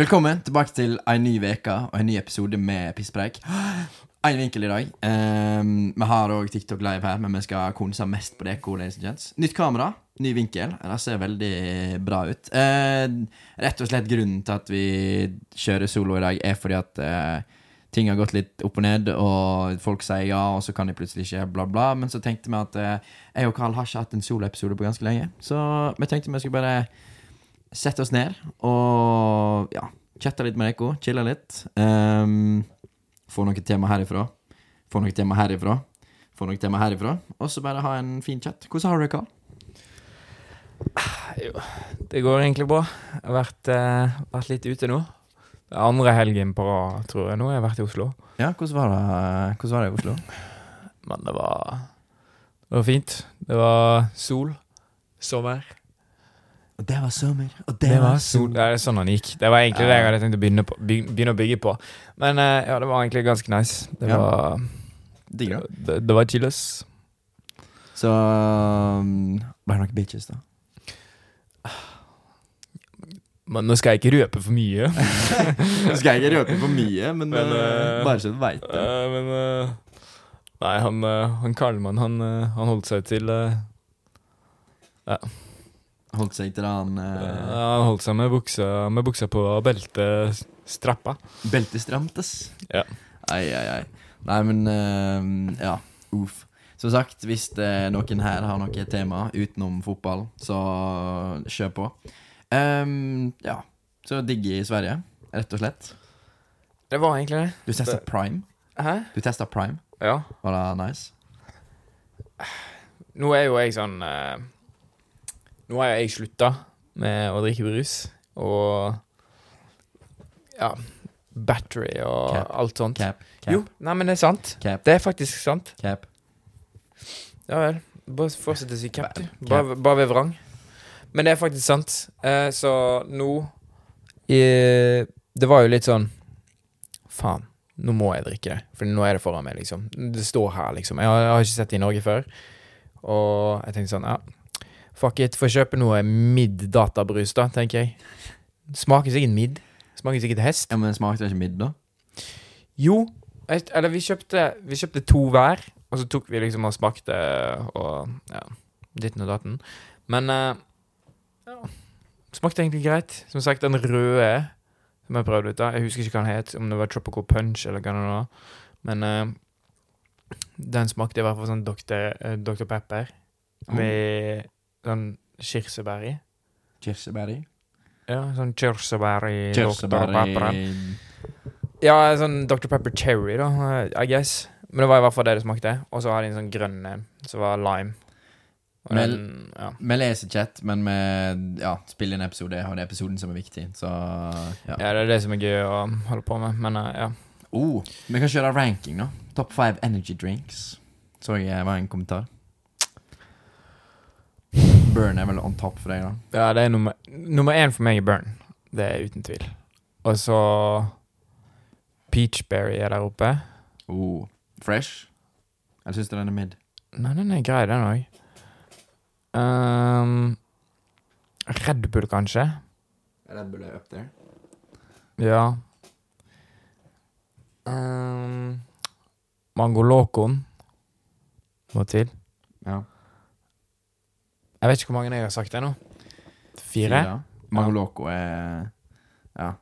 Velkommen tilbake til en ny uke og en ny episode med Pisspreik. En vinkel i dag. Um, vi har òg TikTok live her, men vi skal konse mest på det. and. Nytt kamera, ny vinkel. Det ser veldig bra ut. Uh, rett og slett grunnen til at vi kjører solo i dag, er fordi at uh, ting har gått litt opp og ned, og folk sier ja, og så kan de plutselig ikke, bla, bla. Men så tenkte vi at uh, jeg og Carl har ikke hatt en soloepisode på ganske lenge, så vi tenkte vi skulle bare sette oss ned og ja, chatte litt med dere, chille litt. Um, få noen tema herifra. Få noen tema herifra. Få noen tema herifra. Og så bare ha en fin chat. Hvordan har du det, Karl? Jo, det går egentlig bra. Jeg har vært, eh, vært litt ute nå. Det er andre helgen på rad, tror jeg, nå jeg har vært i Oslo. Ja, hvordan var det, hvordan var det i Oslo? Men det var Det var fint. Det var sol. Sommer. Og det var sommer, og Det var sol. Det er sånn han gikk. Det var egentlig det jeg hadde tenkt å begynne, på, begynne å bygge på. Men eh, ja, det var egentlig ganske nice. Det Ja. var Digg, da. det, det var chilles. Så um, Ble det noen bitches, da? Men nå skal jeg ikke røpe for mye. Nå skal jeg ikke røpe for mye, men, Men, eh, bare så du veit det. Uh, men uh, Nei, han, uh, han Karlmann, han, han holdt seg til eh, Holdt seg til han Ja, uh, han holdt seg med buksa, med buksa på og beltet strappa. Beltet stramtes? Ja. Ai, ai, ai. Nei, men eh, Ja, uff. Som sagt, hvis det er noen her har noe tema utenom fotball, så kjør på. Um, ja. Så digg i Sverige, rett og slett. Det var egentlig det. Du testa Det- Prime. Hæ? Du testa Prime. Ja. Var det nice? Nå er jo jeg sånn eh, Nå har jeg slutta med å drikke brus, og Ja, battery og Cap. alt sånt. Cap. Cap. Jo, nei, men det er sant. Det er faktisk sant. Cap. Ja vel. Bare fortsett å si cap, du. Bare, bare ved vrang. Men det er faktisk sant. Eh, så nå i, Det var jo litt sånn Faen, nå må jeg drikke det. For nå er det foran meg, liksom. Det står her, liksom. Jeg har, jeg har ikke sett det i Norge før. Og jeg tenkte sånn, ja Fuck it, får kjøpe noe midd-databrus, da, tenker jeg. Smaker sikkert midd. Smaker sikkert hest. Ja, men smakte det ikke midd, da? Jo, eller vi kjøpte, vi kjøpte to hver, og så tok vi liksom og smakte og ja, ditten og datten. Men uh, ja, smakte egentlig greit. Som sagt, den røde som jeg prøvde ut da, jeg husker ikke hva den het, om det var Tropical Punch eller hva det var. Men uh, den smakte i hvert fall sånn Dr. eh, Dr. Pepper med sånn kirsebær i. Kirsebær i? Ja, sånn kirsebær i Kirsebær i Ja, sånn Dr. Pepper Cherry, da, I guess. Men det var i hvert fall det det smakte. Og så hadde de en sånn grønn en, som var lime. Og den, ja. Vi leser chat, men vi ja, spiller en episode, og det er episoden som er viktig. Så ja. ja, det er det som er gøy å holde på med. Men eh, ja. Oh, vi kan kjøre ranking, da. Top five energy drinks. Så jeg var en kommentar. Burn er vel on top for deg, da. ja, det er nummer Nummer én for meg er Burn. Det er uten tvil. Og så Peachberry er der oppe. Oh, fresh? Eller syns den er mid? Nei, den er grei, den òg. Um, Red Bull, kanskje? Red Bull er up there. Ja. Um, Mango Locoen må til. Ja. Jeg vet ikke hvor mange jeg har sagt ennå. Fire? Mango Loco er Ja.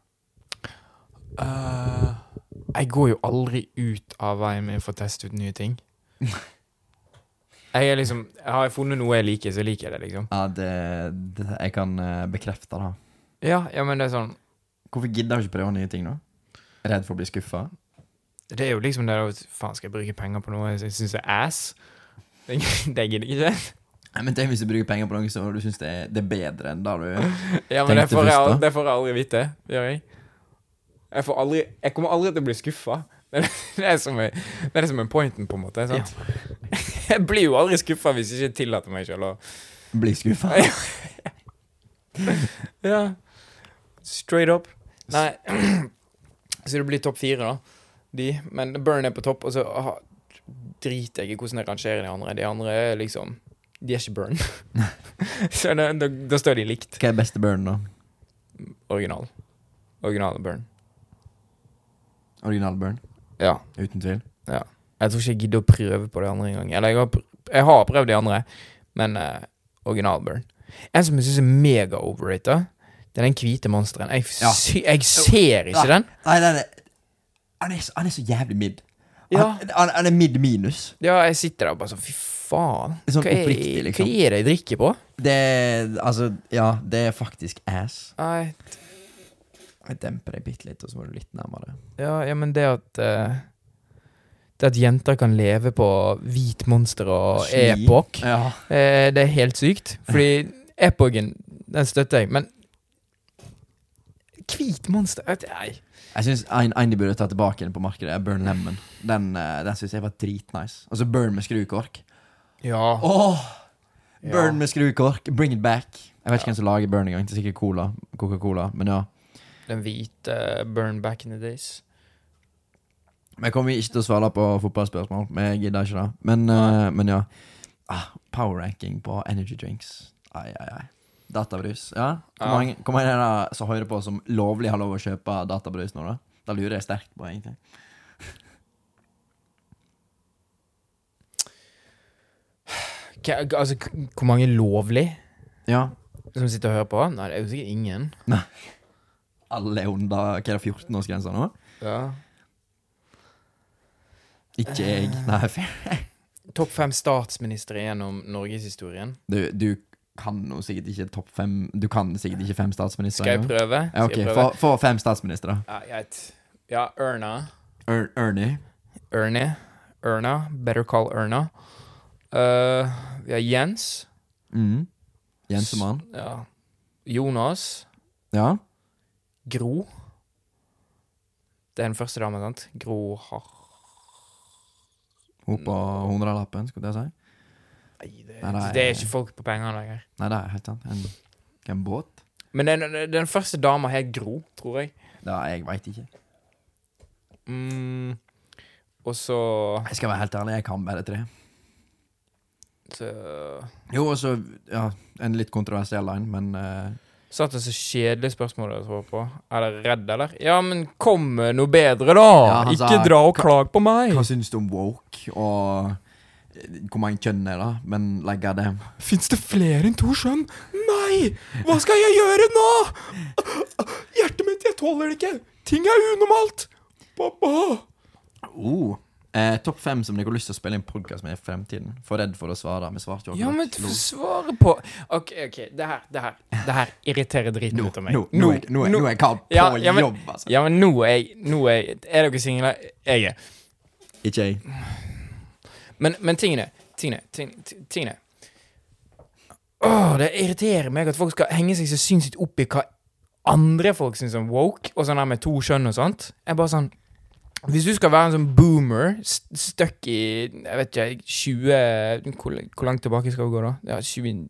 Uh, jeg går jo aldri ut av veien min for å teste ut nye ting. Jeg er liksom Har jeg funnet noe jeg liker, så liker jeg det, liksom. ja det, det, jeg kan eh, bekrefte det. Ja, ja, men det er sånn Hvorfor gidder du ikke prøve nye ting, nå? Redd for å bli skuffa? Det er jo liksom det der Faen, skal jeg bruke penger på noe jeg syns er ass? Det, det gidder jeg ikke. Nei, men tenk hvis du bruker penger på noe som du syns det, det er bedre enn det du Ja, men det får, jeg, da. det får jeg aldri vite. Gjør jeg. Jeg, får aldri, jeg kommer aldri til å bli skuffa. Det, det, er som en, det er som en pointen, på en måte. Sant? Jeg blir jo aldri skuffa hvis jeg ikke tillater meg sjøl å Bli skuffa. Ja. Straight up. Nei, så det blir topp fire, da. De. Men Burn er på topp, og så aha, driter jeg i hvordan jeg rangerer de andre. De andre er liksom De er ikke Burn. så da, da, da står de likt. Hva er beste burn, da? Original. Original Burn. Original Burn. Ja. Uten tvil. ja. Jeg tror ikke jeg gidder å prøve på de andre engang. Eller jeg har, jeg har prøvd de andre, men uh, original Burn. En som jeg syns er mega overrated, det er den hvite monsteren. Jeg, Ja. jeg ser ikke den. Nei, nei, nei. Han, er han er så jævlig mid. Ja. Han, han, er mid minus. Ja, jeg sitter der og bare sånn Fy faen. Sånn hva, er, oppriktig, liksom. hva er det jeg drikker på? Det er Altså, ja, det er faktisk ass. Nei, Jeg demper deg bitte litt, og så må du litt nærmere. ja, ja, men det at eh, Det at jenter kan leve på hvit monster og Ski. epok, Ja. eh, det er helt sykt. Fordi epoken, den støtter jeg, men Hvit monster Nei. Jeg syns en burde ta tilbake den på markedet, Burn Lemon. Den, eh, den syns jeg var dritnice. Altså Burn med skrukork. Ja. Åh. Burn med skrukork, bring it back. Jeg vet ikke hvem som lager Burn engang. Det er sikkert Cola. Coca-Cola. Men ja. Den hvite burn back in the days. Men jeg kommer ikke til å svare på fotballspørsmål. Men jeg gidder ikke det. Men, uh, men ja. Ah, power ranking på energy drinks. Ai, ai, ai. Databrus. Ja. Hvor mange, hvor mange er det som hører på, som lovlig har lov å kjøpe databrus nå, da? Da lurer jeg sterkt på, egentlig. Altså, hvor mange lovlig Ja. som sitter og hører på? Nei, det er jo sikkert ingen. Alle er under hva er det, 14-årsgrensa nå? Ja. Ikke jeg. Nei, fair. Topp fem statsministre gjennom norgeshistorien. Du, du kan jo sikkert ikke topp fem Du kan sikkert ikke fem statsministre. Skal jeg prøve? Ja, ok, få, få fem statsministre. Ja, greit. Ja, Erna. Er, Ernie. Ernie. Erna. Better call Erna. Uh, vi har Jens. Mm. Jensemann. Ja. Jonas. Ja. Gro. Det er den første dama, sant? Gro har... Hun på hundrelappen, skulle jeg si. Nei, det, Nei, nei. det er ikke folk på penger lenger. Nei, det er helt sant. En, en båt? Men den, den, den første dama het Gro, tror jeg. Ja, jeg veit ikke. Mm, og så, Jeg skal være helt ærlig, jeg kan bare tre. Så Jo, og så ja, en litt kontroversiell en, men uh... Satt det så kjedelig spørsmål jeg tror på. Er dere redd, eller? Ja, men kom med noe bedre, da! Ja, Ikke sa- dra og klag på meg! Hva syns du om woke, og eh, hvor mange kjønn er det? Men legger det Fins det flere enn to skjønn? Nei! Hva skal jeg gjøre nå? Hjertet mitt, jeg tåler det ikke! Ting er unormalt! Pappa! oh, eh, Topp fem som dere har lyst til å spille inn podkast med i fremtiden. For redd for å svare. Vi svarte jo Ja, men du svare på OK, ok, det her, det her Det her irriterer driten ut av meg. nå, nå, er- nå, er- nå er jeg kald på Ja, ja, men- jobb, altså. Ja, men nå er jeg Nå er, jeg- er dere single? Jeg er. Ikke jeg. Men, men tingene Tingene ting- Tingene Åh, det irriterer meg at folk skal henge seg så sinnssykt opp i hva andre folk syns om woke, og sånn der med to kjønn og sånt. Jeg er bare sånn Hvis du skal være en sånn boomer, st- stuck i Jeg vet ikke, 20 Hvor, hvor langt tilbake skal vi gå, da? Ja, 20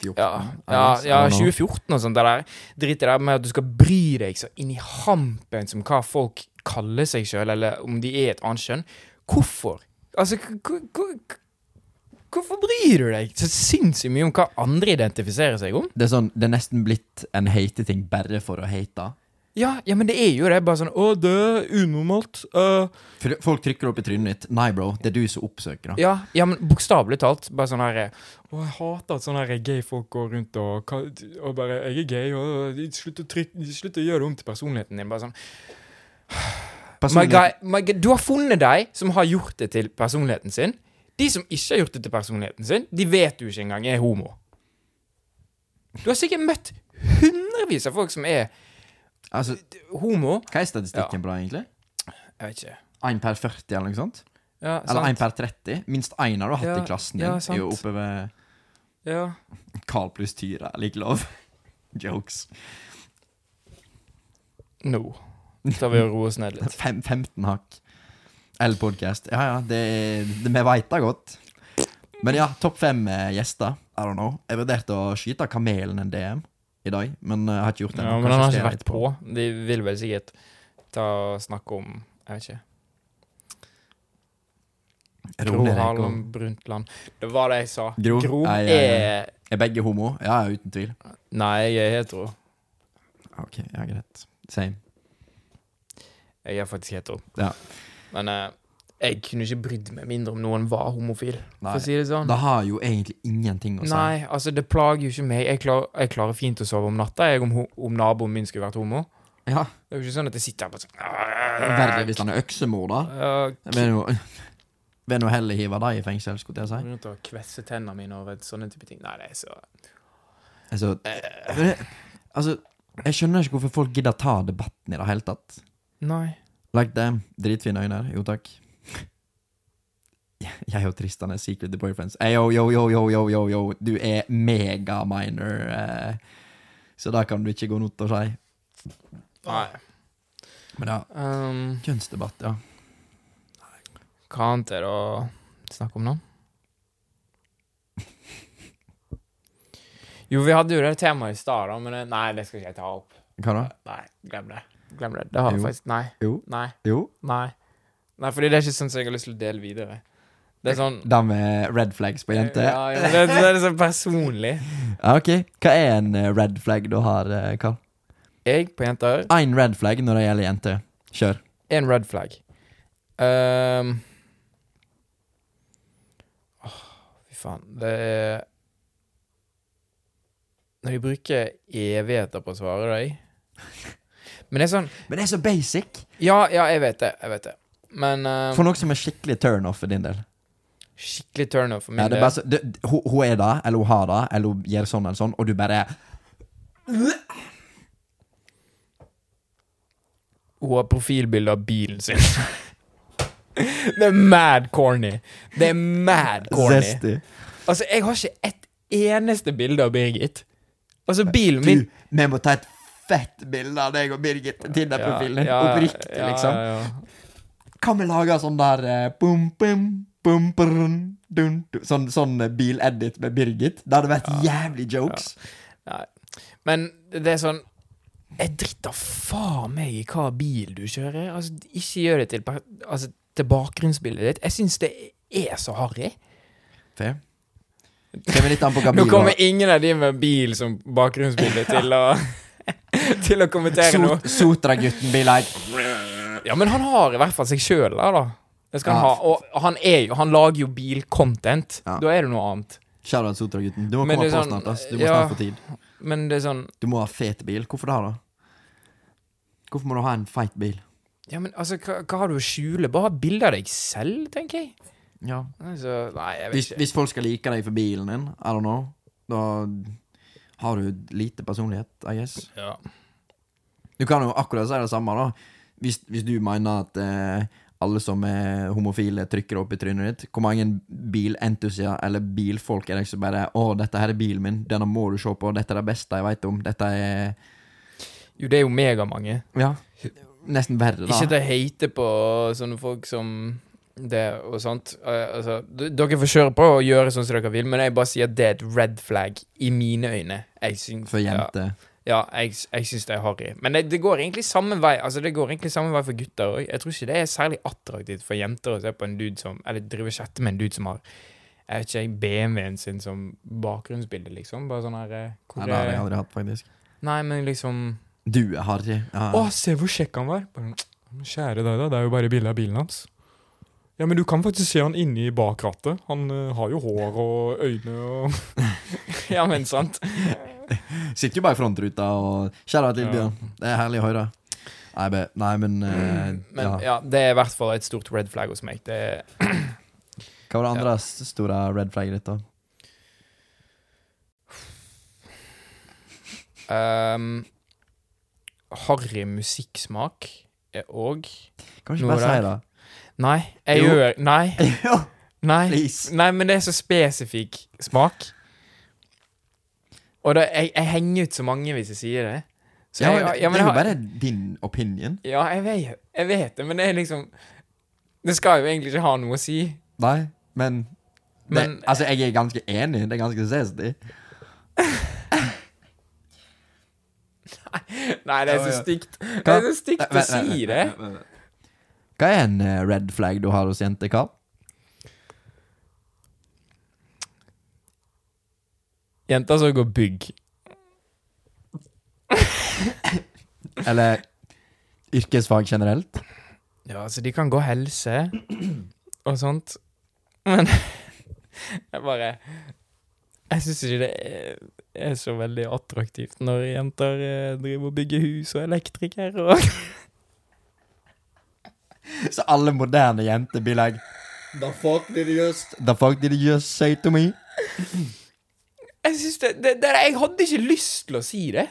14, Ja, ja, ja 2014 og sånt. Det der Drit i det med at du skal bry deg så inn i hampen som hva folk kaller seg sjøl, eller om de er et annet kjønn. Hvorfor? Altså, hvorfor bryr du deg så sinnssykt mye om hva andre identifiserer seg om? Det er sånn, det er nesten blitt en hateting bare for å hate. Ja, ja, men det er jo det. Bare sånn Å, det er unormalt. Uh. Folk trykker opp i trynet ditt. Nei, bro, det er du som oppsøker det. ja, ja, men bokstavelig talt. Bare sånn her Å, jeg hater at sånne her gay-folk går rundt og, og bare Jeg er gay, og slutt å, trykke, slutt å gjøre det om til personligheten din. Bare sånn My God, guy, my guy, du har funnet deg som har gjort det til personligheten sin. De som ikke har gjort det til personligheten sin, de vet du ikke engang er homo. Du har sikkert møtt hundrevis av folk som er Altså, homo. hva er statistikken på det, egentlig? Jeg vet ikke. Én per 40, eller noe sånt? Ja, Eller én per 30? Minst én har du hatt Ja, i klassen din. ja, er jo oppe ved Ja. Carl pluss Tyra. Like lov. Jokes. Nå tar vi og roer oss ned litt. Fem, 15 hakk. Eller podcast. Ja, ja, det, det vi veit det godt. Men ja, topp fem eh, gjester. I don't know. Jeg vurderte å skyte Kamelen en DM i dag, men eh, jeg har ikke gjort det. Ja, men han har ikke vært på. De vil vel sikkert ta snakke om Jeg vet ikke. Gro Harlem Brundtland. Det var det jeg sa. Gro? Gro er, er Er begge homo? Ja, uten tvil. Nei, jeg er hetero. Ok, ja, greit. Same. Jeg er faktisk hetero. Ja. Men eh, jeg kunne ikke brydd meg mindre om noen var homofil, Nei. for å si det sånn. Det har jo egentlig ingenting å si. Nei, altså, det plager jo ikke meg. Jeg, klar, jeg klarer fint å sove om natta jeg, om, om naboen min skulle vært homo. Ja, Det er jo ikke sånn at jeg sitter her på sånn Verre hvis han er øksemor, da. Jeg vil jo nå heller hive deg i fengsel, skulle jeg si. Rundt å kvesse tennene mine over sånne type ting. Nei, det er så Altså, det- altså Jeg skjønner ikke hvorfor folk gidder ta debatten i det hele tatt. Nei. Like them. Dritfine øyne. Jo, takk. Jeg og Tristan er secret boyfriends. Hey, yo, yo, yo, yo, yo, yo, yo. Du er mega minor. Eh, så da kan du ikke gå not å si. Nei. Men ja, Um, kjønnsdebatt, ja. hva annet er det å snakke om nå? Jo, vi hadde jo det temaet i stad, men nei, det skal ikke jeg ta opp. Hva da? Nei, glem det. Glem det. Det har Jo. faktisk Nei. Jo. Nei. Jo. Nei. Nei, fordi det er ikke sånn som jeg har lyst til å dele videre. Det er sånn Da med red flags på jenter? Ja, ja, det, det er sånn personlig. Ja, ok. Hva er en eh, red flag du har, eh, Karl? Jeg på jenter Én red flag når det gjelder jenter. Kjør. En red flag. Um, Åh, fy faen. Det er Når de bruker evigheter på å svare deg Men det er sånn Men det er så basic. Ja, ja, jeg vet det. Jeg vet det. Men uh, For noe som er skikkelig turnoff for din del. skikkelig turnoff for min Ja, det del. så, det, hun, hun er det, eller hun har det, eller hun gjør sånn eller sånn, og du bare Hun har profilbilde av bilen sin. det er mad corny. Det er mad corny. Zesty. Altså, jeg har ikke et eneste bilde av Birgit. Altså, bilen min Du, vi må ta et fett bilde av deg og Birgit Tinder-profilen. Ja, ja, Oppriktig, liksom. ja, ja. Kan vi lage sånn der eh, bum, bum, bum, brun, dun, dun, Sånn, sånn eh, biledit med Birgit? Det hadde vært jævlig jokes. Nei. Men det er sånn Jeg driter faen meg i hva bil du kjører. Altså, ikke gjør det til, altså, til bakgrunnsbildet ditt. Jeg syns det er så harry. Kommer litt an på hva Nå kommer ingen av de med bil som bakgrunnsbilde til å Til å kommentere noe. Sot, Sotra-gutten blir like Ja, men han har i hvert fall seg sjøl der, da. Det skal han ha. Og han, er jo, han lager jo bilcontent. Ja. Da er det noe annet. Kjære Sotra-gutten. Du må Men komme på sånn- snart. ass Du må ja. snart få tid. Men det er sånn Du må ha fet bil. Hvorfor det, da? Hvorfor må du ha en feit bil? Ja, men altså, hva, hva har du å skjule? Bare ha bilde av deg selv, tenker jeg. Ja Altså, nei, jeg vet hvis, ikke. hvis folk skal like deg for bilen din, I don't know, da har du lite personlighet, I guess. Ja. Du kan jo akkurat si det samme, da. Hvis, hvis du mener at eh, alle som er homofile, trykker opp i trynet ditt, hvor mange bilentusiaster eller bilfolk er det som bare 'Å, dette her er bilen min. Denne må du se på. Dette er det beste jeg veit om. Dette er Jo, det er jo megamange. Ja. Nesten verre, da. Ikke til å hate på sånne folk som det og sånt. Eh, altså, dere får kjøre på og gjøre sånn som dere vil, men jeg bare sier at det er et red flag i mine øyne. Syns, For jenter. Ja, ja jeg, jeg syns det er harry. Men det, det går egentlig samme vei Altså det går egentlig samme vei for gutter òg. Jeg tror ikke det er særlig attraktivt for jenter å se på en dude som Eller drive chatte med en dude som har jeg vet ikke, BMW-en sin som bakgrunnsbilde, liksom. Bare sånn her eh, hvor Nei, det har jeg aldri hatt, faktisk. Nei, men liksom Du er harry. Ja. Å, se hvor kjekk han var! Bare, Kjære deg, da. Det er jo bare bilde av bilen hans. Ja, men du kan faktisk se han inni bakrattet. Han uh, har jo hår og øyne og Ja, men sant. Sitter jo bare i frontruta og Kjære til. Bjørn. Det er herlig å høre. Nei, be, nei men, uh, Men ja. ja, det er i hvert fall et stort red flag hos meg. Det Hva var det andre ja. store red flagget ditt, da? um, Harry musikksmak er òg Kan du ikke bare si det? Nei, jeg Jo. gjør Nei. Nei. Nei, men det er så spesifikk smak. Og da, jeg, jeg henger ut så mange hvis jeg sier det. Så Ja, jeg, ja, men det er jo bare din opinion. Ja, jeg vet, jeg vet det, men det er liksom Det skal jo egentlig ikke ha noe å si. Nei, men, det, Men- Altså, jeg er ganske enig. Det er ganske sesty. Nei, det er så stygt. Det er så stygt å si det. Hva er en eh, red flag du har hos jenter, Karl? Jenter som går bygg. Eller yrkesfag generelt? Ja, altså, de kan gå helse og sånt, men jeg bare Jeg syns ikke det er, er så veldig attraktivt når jenter eh, driver og bygger hus og er elektriker og Så alle moderne jenter blir like The fuck did you just The fuck did you just say to me? Jeg det, det, det Jeg hadde ikke lyst til å si det.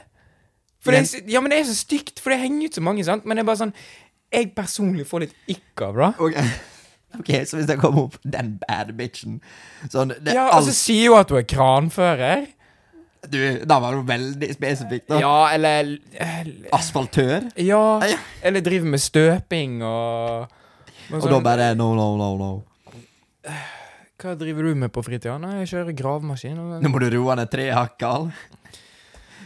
Det, er ja, men det er så stygt, for det henger ut så mange, sant? Men det er bare sånn Jeg personlig får litt ikk av det. Ok, Ok, så hvis jeg kommer opp den bad bitchen Sånn, Ja, alt Og så sier hun at hun er kranfører. Du, da var det veldig spesifikt da Ja, eller eh, Asfaltør Ja, Ja. eller driver med støping og og Og sånn, da bare No, no, no, no Hva driver du med på fritida? Nei, jeg kjører gravemaskin. Nå må du roe ned tre hakk,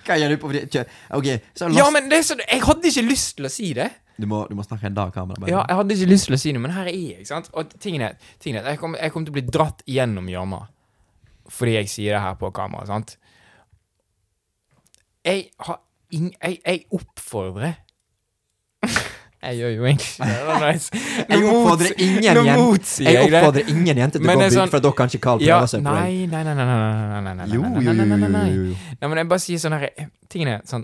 Hva gjør du på fritida? Kjør Ok, så last... Ja, men det er så, jeg hadde ikke lyst til å si det. du, må, du må snakke en dag, kamera. Ja, jeg hadde ikke lyst til å si det, men her er jeg. ikke sant? Og tingen er, tingen er jeg kommer jeg kom til å bli dratt gjennom gjørma fordi jeg sier det her på kamera. sant? Jeg har ing... Jeg, jeg oppfordrer jeg gjør jo egentlig ikke det. det nice. jeg oppfordrer ingen, jeg oppfordrer ingen jenter til å gå bygg, for dere kan ikke kalle på nei, nei, nei, nei, nei, nei, nei, Jo. Nei, men jeg bare sier sånne her, tingene sånn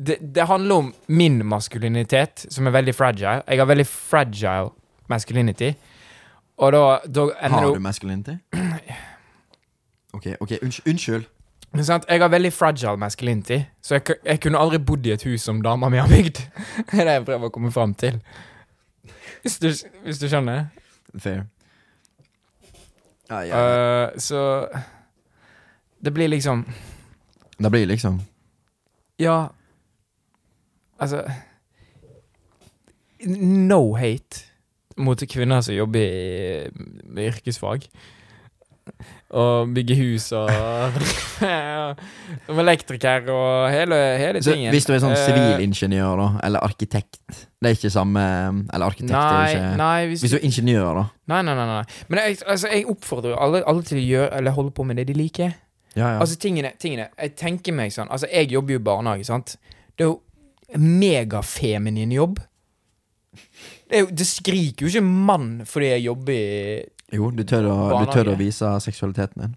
det, handler om min maskulinitet, som er veldig fragile. Jeg har veldig fragile masculinity. Og da, da Har du masculinity? OK, ok, unnskyld. Men sant, Jeg har veldig fragile masculinity, så jeg, jeg kunne aldri bodd i et hus som dama mi har bygd. Det er det jeg prøver å komme fram til. Hvis du, hvis du skjønner? Fair Ah, ja. uh, så Det blir liksom Det blir liksom Ja Altså No hate mot kvinner som jobber i, i yrkesfag. Og bygge hus og Som elektriker og hele, hele så. Hvis du er sånn Eh, sivilingeniør, da, eller arkitekt Det er ikke samme Eller arkitekt Nei, er ikke nei, hvis Hvis du er ingeniør, da. nei, nei, nei, nei. Men jeg, altså, jeg oppfordrer alle, alle til å gjøre Eller holde på med det de liker. Ja, ja. Altså, tingene, tingene Jeg tenker meg sånn Altså, jeg jobber jo i barnehage, sant? Det er jo megafeminin jobb. Det, jo, det skriker jo ikke mann fordi jeg jobber i jo, du tør, å, du tør å vise seksualiteten din.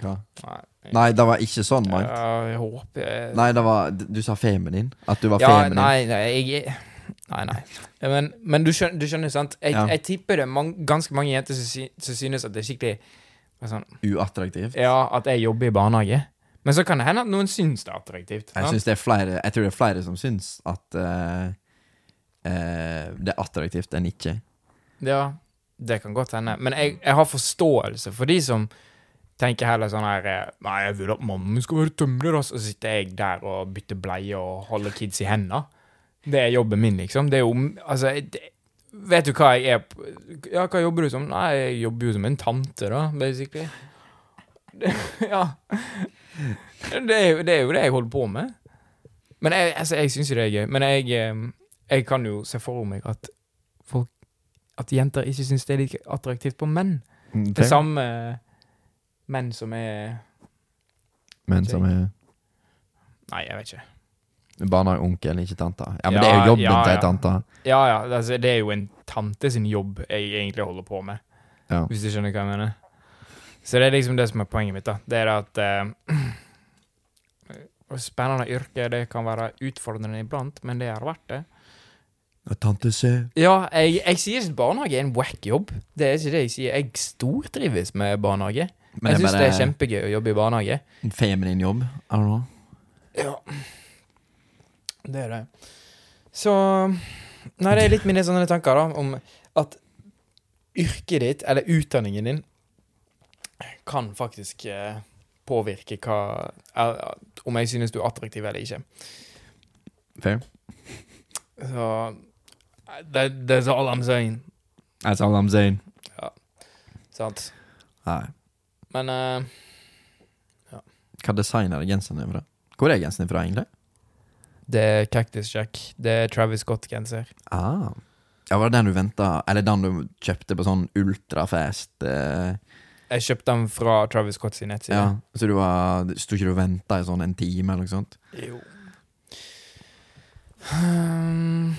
Hva? Nei, Nei, det var ikke sånn, Mike. Jeg håper jeg Nei, det var Du sa feminin. At du var Ja, feminin. nei, nei, jeg Nei, nei. Men, men du, skjønner, du skjønner, sant? Jeg, Ja. jeg tipper det er ganske mange jenter som, som synes at det er skikkelig sånn, Uattraktivt. Ja, at jeg jobber i barnehage. Men så kan det hende at noen syns det er attraktivt. Jeg, det er flere, jeg tror det er flere som syns at eh, eh, det er attraktivt enn ikke. Ja, det kan godt hende. Men jeg, jeg har forståelse for de som tenker heller sånn her eh, Nei, jeg vil at mamma skal være tømrer. Og så sitter jeg der og bytter bleie og holder kids i hendene. Det er jobben min, liksom. Det er jo Altså, det, vet du hva jeg er Ja, hva jobber du som? Nei, jeg jobber jo som en tante, da, basically. Det, ja. Det er, jo, det er jo det jeg holder på med. Men jeg, altså, syns jo det er gøy. Men jeg, eh, jeg kan jo se for meg at folk at jenter ikke syns det er like attraktivt på menn. Mm, Det samme menn som er Menn som er Nei, jeg vet ikke. barnehageonkel, ikke tante. Ja, men Ja, det er jo jobben ja, til ei tante. Ja, ja, altså, det er jo en tante sin jobb jeg egentlig holder på med. Ja. Hvis du skjønner hva jeg mener. Så det er liksom det som er poenget mitt. da Det er at eh, Spennende yrke, det kan være utfordrende iblant, men det har vært det. Og tante se Ja, jeg, jeg sier ikke at barnehage er en wack jobb. Det er ikke det jeg sier. Jeg stortrives med barnehage. Men jeg det er syns det er kjempegøy å jobbe i barnehage. en feminin jobb. I don't know. Ja. Det er det. Så Nei, det er litt mine sånne tanker da om at yrket ditt, eller utdanningen din, kan faktisk eh, påvirke hva er, Om jeg synes du er attraktiv eller ikke. Fair. Så det, That's all I'm saying. That's all I'm saying. Ja, Sant? Nei. Men eh, Hva designer genseren din fra? Hvor er genseren din fra, egentlig? det er Cactus Jack. Det er Travis Scott-genser. Ah. Ja, var det den du venta Eller den du kjøpte på sånn ultrafast eh, Jeg kjøpte den fra Travis Scott sin nettside. Ja, så du var Sto ikke du og venta i sånn en time eller noe sånt? Jo. Um,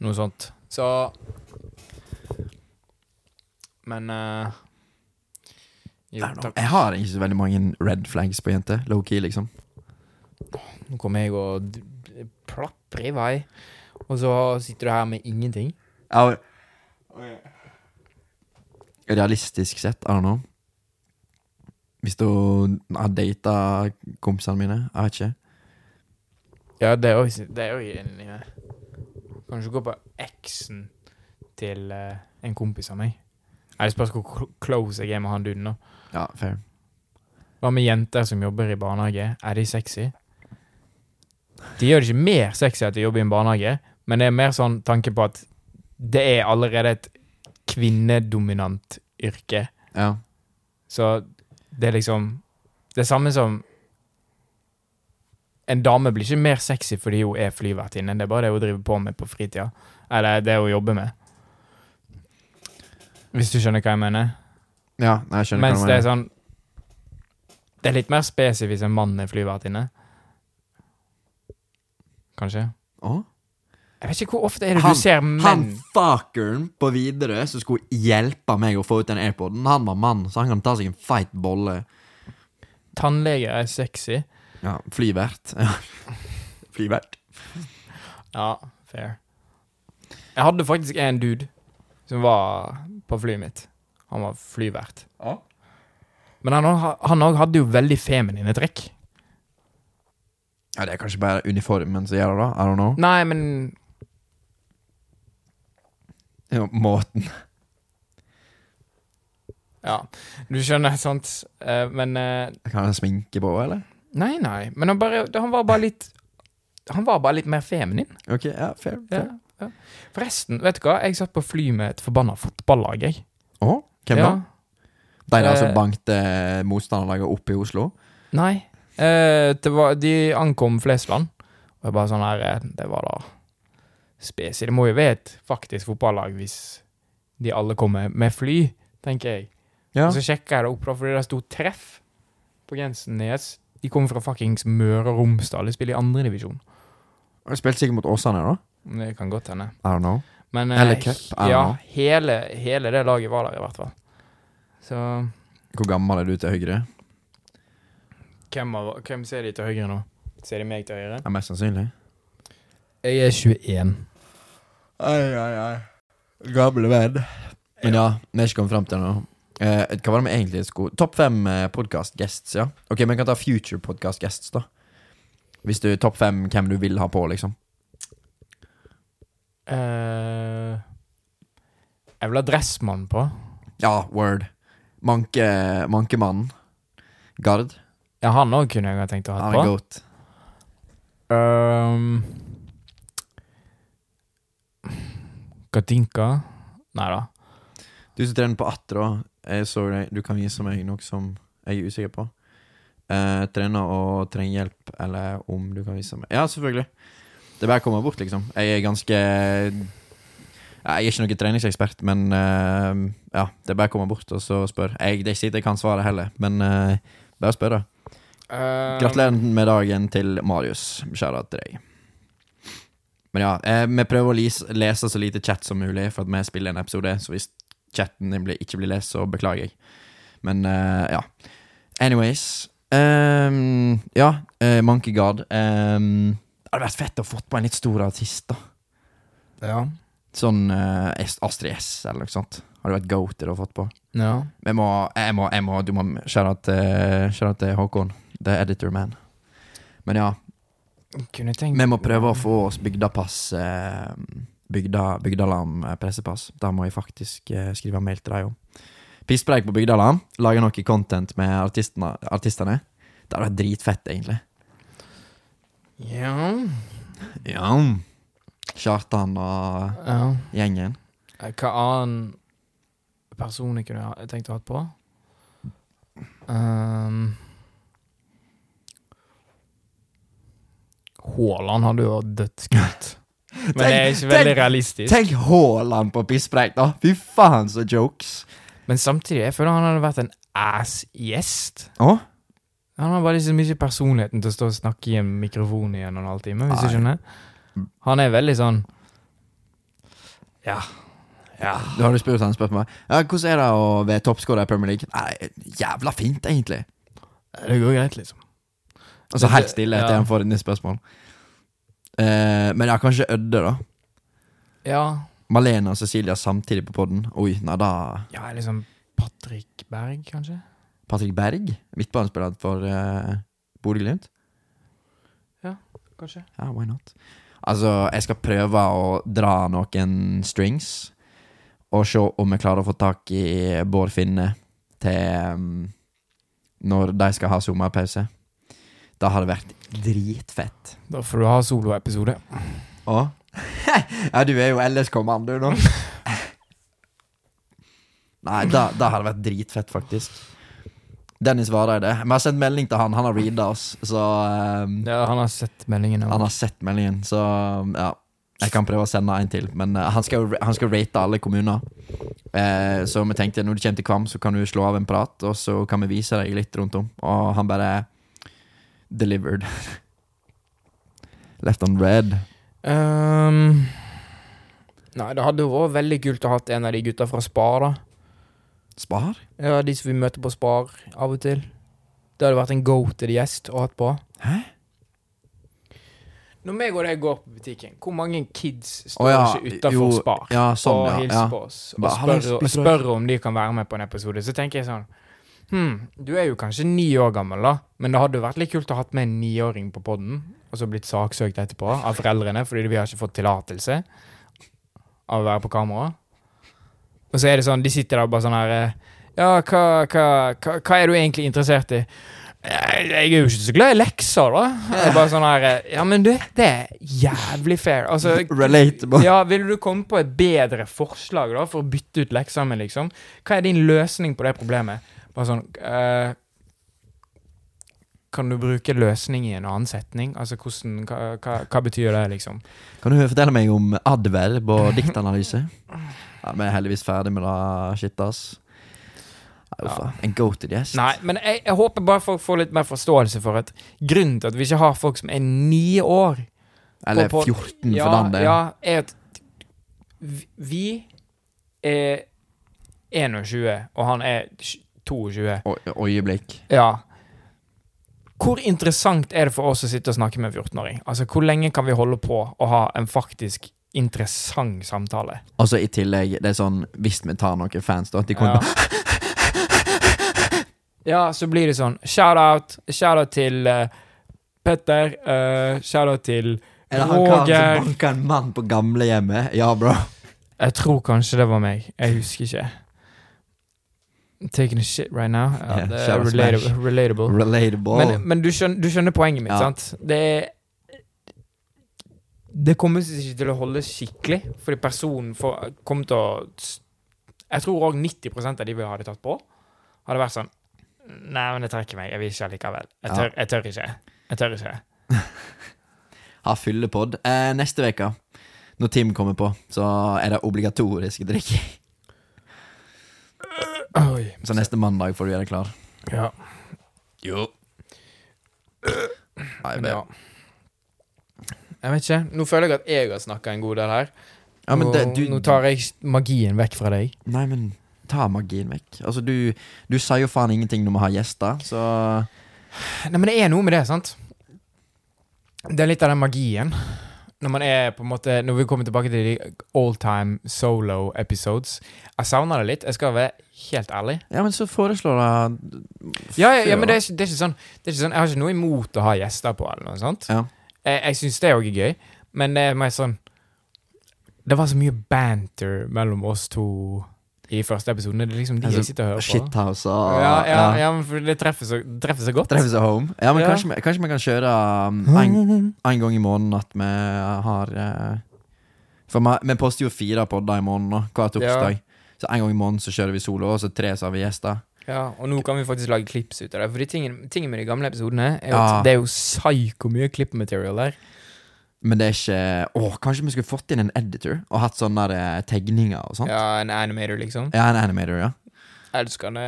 noe sånt. Så Men uh, Jo, takk. Jeg har ikke så veldig mange red flags på jenter. Low-key, liksom. Nå kommer jeg og plaprer i vei, og så sitter du her med ingenting. Ja, Realistisk sett, I don't know. Hvis du har data kompisene mine, jeg vet ikke. Ja, det er jo det er jo enig du Kanskje gå på eksen til eh, en kompis av meg. Nei, Det spørs hvor cl- close jeg er med han duden. da. Ja, fair. Hva med jenter som jobber i barnehage? Er de sexy? De gjør det ikke mer sexy at de jobber i en barnehage, men det er mer sånn tanke på at det er allerede et kvinnedominant yrke. Ja. Så det er liksom Det er samme som En dame blir ikke mer sexy fordi hun er flyvertinne. Det er bare det hun driver på med på fritida. Eller det hun jobber med. Hvis du skjønner hva jeg mener? ja jeg skjønner Mens hva det er sånn Det er litt mer spesifikt en mann er flyvertinne. Kanskje? Å? Jeg vet ikke hvor ofte er det Han- du ser menn Han fuckeren på Widerøe som skulle hjelpe meg å få ut den airpoden, han var mann, så han kan ta seg en feit bolle. Tannleger er sexy. Ja, flyvert. Flyvert. Ja, fair. Jeg hadde faktisk en dude som var på flyet mitt. Han var flyvert. Ja. Men han òg hadde jo veldig feminine trekk. Ja, det er kanskje bare uniformen som gjør det, da. I don't know. Nei, men Jo, måten. Ja, du skjønner, sant? Eh, men eh, Kan jeg sminke på, eller? Nei, nei. Men han, bare, han var bare litt Han var bare litt mer feminin. Ok, ja, fair. Fair. ja. Forresten, vet du hva? Jeg satt på fly med et forbanna fotballag, jeg. Å? Hvem ja. da? De der som Eh. bankte motstanderlaget opp i Oslo? Nei. Eh, det var, de ankom Flesland. Og jeg bare sånn her eh, Det var da spesi. Det må jo være et faktisk fotballag hvis de alle kommer med fly, tenker jeg. Ja. Og så sjekka jeg det opp, da, fordi det sto treff på grensen deres. De kommer fra fuckings Møre og Romsdal. De spiller i andredivisjon. De spilte sikkert mot Åsane, da. Det kan godt hende. I don't know. Men eh, Eller cup, I don't ja, know. hele, hele det laget var der, i hvert fall. Så Hvor gammel er du til høyre? hvem, av, hvem ser de til høyre nå? Ser de meg til høyre? Ja, mest sannsynlig. Jeg er 21. Ai, ai, ai. Gamle venn. Men ja, vi er ikke kommet fram til noe. Eh, hva var det vi egentlig skulle Topp fem podcast guests, ja. Ok, vi kan ta future podcast guests, da. Hvis du topp fem hvem du vil ha på, liksom. Uh, jeg vil ha Dressmann på. Ja, word. Manke, Mankemannen. Gard. Ja, han òg kunne jeg ha tenkt å ha på. goat. Um, Katinka? Nei da. Du som trener på Atra, jeg så deg, du kan vise meg noe som jeg er usikker på. Eh, trener og trenger hjelp, eller om du kan vise meg Ja, selvfølgelig. Det er bare å komme bort, liksom. Jeg er ganske Jeg er ikke noen treningsekspert, men eh, ja, det er bare å komme bort og så spørre. Jeg, det er ikke sikkert jeg kan svaret heller, men eh, bare spør, da. Um, Gratulerer med dagen til Marius. Kjære til deg. Men ja, eh, vi prøver å lese, lese så lite chat som mulig, for at vi spiller en episode. Så hvis chatten din ikke blir lest, så beklager jeg. Men uh, ja. Anyways. Um, ja, uh, Monkey God. Um, det hadde vært fett å fått på en litt stor artist, da. Ja. Sånn uh, Astrid S, eller noe sånt. Hadde vært goated å fått på. ja. Jeg må, jeg må, jeg må, du må Kjære til, til Håkon, the editor man. Men ja, vi må prøve å få oss bygdapass. Eh, bygda, Bygdalam eh, pressepass. Da må jeg faktisk eh, skrive mail til deg òg. Pisspreik på Bygdalam. Lage noe content med artistene. artistene. Det hadde vært dritfett, egentlig. Ja. Ja. Kjartan og ja. gjengen. Eh, Hva annen person jeg kunne ha tenkt å ha på? Um, Haaland hadde jo vært dødskult. Men det er ikke veldig tenk- realistisk. Tenk Haaland på pisspreik, da! Fy faen, så jokes! Men samtidig, jeg føler han hadde vært en ass-gjest. Å? Han har bare liksom ikke personligheten til å stå og snakke i en mikrofon i en og en halv time, hvis du skjønner. Han er veldig sånn Ja. Ja. Du har du spurt han spørsmål ja, Hvordan er det å være toppskårer i Premier League? Nei, jævla fint, egentlig. Det går greit, liksom. Altså helt stille etter ja. han får et nytt spørsmål. Eh, men ja, kanskje Ødde, da. Ja. Malena og Cecilia samtidig på podden. Oi, nei da Ja, liksom Patrick Berg, kanskje? Patrick Berg, midtbanespiller for eh, Bodø-Glimt. Kanskje. Ja, why not? Altså, jeg skal prøve å dra noen strings, og se om jeg klarer å få tak i Bård Finne til um, når de skal ha sommerpause. Det vært dritfett. Da får du ha soloepisode. Å? ja, du er jo LS-kommando nå. Nei, da, da har det vært dritfett, faktisk. Dennis Vareide. Vi har sendt melding til han. Han har reada oss, så um, Ja, han har sett meldingen. Han har sett meldingen, så ja. Jeg kan prøve å sende en til. Men uh, han, skal, han skal rate alle kommuner. Uh, så vi tenkte når du kommer til Kvam, så kan du slå av en prat, og så kan vi vise deg litt rundt om. Og han bare delivered. Left on red. Um, nei, det hadde jo vært veldig kult å ha en av de gutta fra Spar, da. Spar? Ja, de som vi møter på Spar av og til. Det hadde vært en go-til gjest å ha på. Hæ? Når meg og deg går på butikken, hvor mange kids står oh, ja, ikke utafor Spar ja, sånn, og ja, hilser på oss og spør, og spør om de kan være med på en episode? Så tenker jeg sånn Hm, du er jo kanskje ni år gammel, da, men det hadde vært litt kult å ha med en niåring på poden, og så blitt saksøkt etterpå av foreldrene fordi vi har ikke fått tillatelse av å være på kamera. Og så er det sånn, de sitter der bare sånn her eh, Ja, hva, hva, hva, hva er du egentlig interessert i? Jeg jeg er jo ikke så glad i lekser, da. Er bare sånn her eh, Ja, men du, det er jævlig fair. Altså, Relatable. ja, Ville du komme på et bedre forslag da for å bytte ut leksamen, liksom? Hva er din løsning på det problemet? Bare sånn uh, Kan du bruke løsning i en annen setning? Altså, hvordan, hva, hva, betyr det, liksom? Kan du fortelle meg om adverb og diktanalyse? Ja, Vi er heldigvis ferdig med det shit, ass. Ja. En go-to gjest. Nei, men jeg, jeg håper bare folk får litt mer forståelse for at grunnen til at vi ikke har folk som er ni år Eller på- på- 14, ja, for den del. Ja, er at vi- vi er 21, og han er 22. Oi- Øyeblikk. Ja. Hvor interessant er det for oss å sitte og snakke med en 14-åring? Altså, Hvor lenge kan vi holde på å ha en faktisk interessant samtale? Altså, i tillegg, det er sånn Hvis vi tar noen fans, da at de kommer Ja. ja, så blir det sånn shout-out. Shout-out til uh, Petter. Uh, shout-out til Roger Eller han kan banka en mann på gamlehjemmet? Ja, bro. Jeg tror kanskje det var meg. Jeg husker ikke. Taking a shit right now. Ja, yeah, det er relatable. Relatable. Relatable. Men, men du, skjønner, du skjønner poenget mitt, Ja. sant? Det Det kommer ikke til å holde skikkelig, fordi personen for, kommer til å Jeg tror òg 90% av de vi hadde tatt på, hadde vært sånn Nei, men jeg trekker meg. Jeg vil ikke likevel. Jeg Ja. tør, jeg tør ikke. Jeg tør ikke. Ha fyllepod. Eh, neste uke, når Tim kommer på, så er det obligatorisk drikk. Oi. Så neste mandag får du gjøre deg klar. Ja. Jo. Nei, Men ja. Jeg vet ikke. Nå føler jeg at jeg har snakka en god del her. ja, men det, du, nå tar jeg magien vekk fra deg. Nei, men ta magien vekk. Altså, du, du sier jo faen ingenting når vi har gjester, så Nei, men det er noe med det, sant? Det er litt av den magien. Når man er på en måte Når vi kommer tilbake til de all time solo episodes. Jeg savner det litt. Jeg skal være helt ærlig. Ja, men så foreslår jeg Ja, ja, ja men det er, ikke, det, er sånn, det er ikke sånn Jeg har ikke noe imot å ha gjester på, eller noe sånt. Ja. Jeg, jeg syns det òg er gøy, men det er mer sånn Det var så mye banter mellom oss to i første episoden. Det er liksom de Altså, jeg sitter og hører på. Shithouse og Ja, ja, ja, men for det treffer så, treffer så godt. Treffer seg home. Ja, men Ja. Kanskje, kanskje vi kan kjøre um, en, en gang i måneden at vi har eh, For vi, vi poster jo fire podder i måneden hver torsdag. Så en gang i måneden så kjører vi solo, og så tre så har vi gjester. Ja, og nå kan vi faktisk lage klips ut av det. For de tingene, tingene med de gamle episodene er Ja. at det er jo psyko mye klippmaterial der. Men det er ikke Åh, Kanskje vi skulle fått inn en editor og hatt sånne der, eh, tegninger og sånt? Ja. Ja, en animator, liksom. Ja, en animator, ja. Elskende.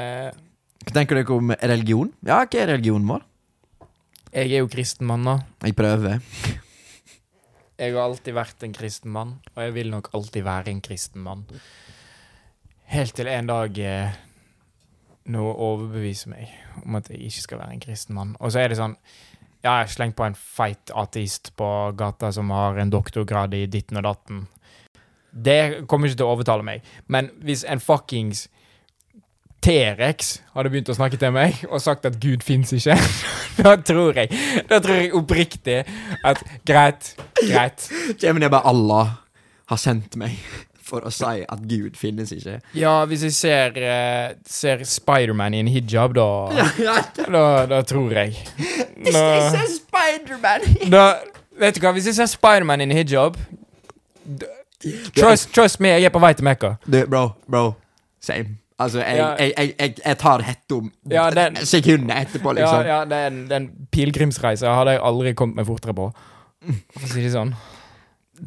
Hva tenker dere om religion? Ja, hva er religionen vår? Jeg er jo kristen mann, da. Jeg prøver. Jeg har alltid vært en kristen mann, og jeg vil nok alltid være en kristen mann. Helt til en dag eh, noe overbeviser meg om at jeg ikke skal være en kristen mann. Og så er det sånn Ja, jeg har slengt på en feit ateist på gata som har en doktorgrad i ditten og datten. Det kommer ikke til å overtale meg. Men hvis en fuckings T-rex hadde begynt å snakke til meg og sagt at Gud fins ikke, da tror jeg Da tror jeg oppriktig at greit, greit. Kommer det bare Allah har sendt meg for å si at Gud finnes ikke? Ja, hvis jeg ser, uh, ser Spiderman i en hijab, da, da, da tror jeg. Hvis jeg ser Spiderman! da Vet du hva, hvis jeg ser Spiderman i en hijab da, trust, trust me, jeg er på vei til Mekka. Du, bro, bro. Same. Altså, jeg, Ja. jeg, jeg, jeg, jeg tar hetta om Ja, den- sekundet etterpå, liksom. Ja, ja, den, den pilegrimsreisa hadde jeg aldri kommet meg fortere på. For å si det sånn.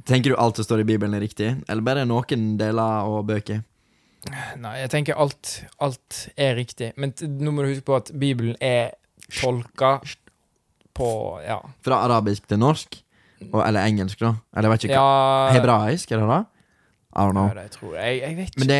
Tenker du alt som står i Bibelen er riktig, eller bare noen deler og bøker? Nei, jeg tenker alt, alt er riktig. Men nå må du huske på at Bibelen er tolka på Ja. Fra arabisk til norsk? Og, eller engelsk, da? Eller jeg vet ikke ja Hebraisk, er det da? I don't know. Ja, det tror jeg. Jeg vet ikke. Men det,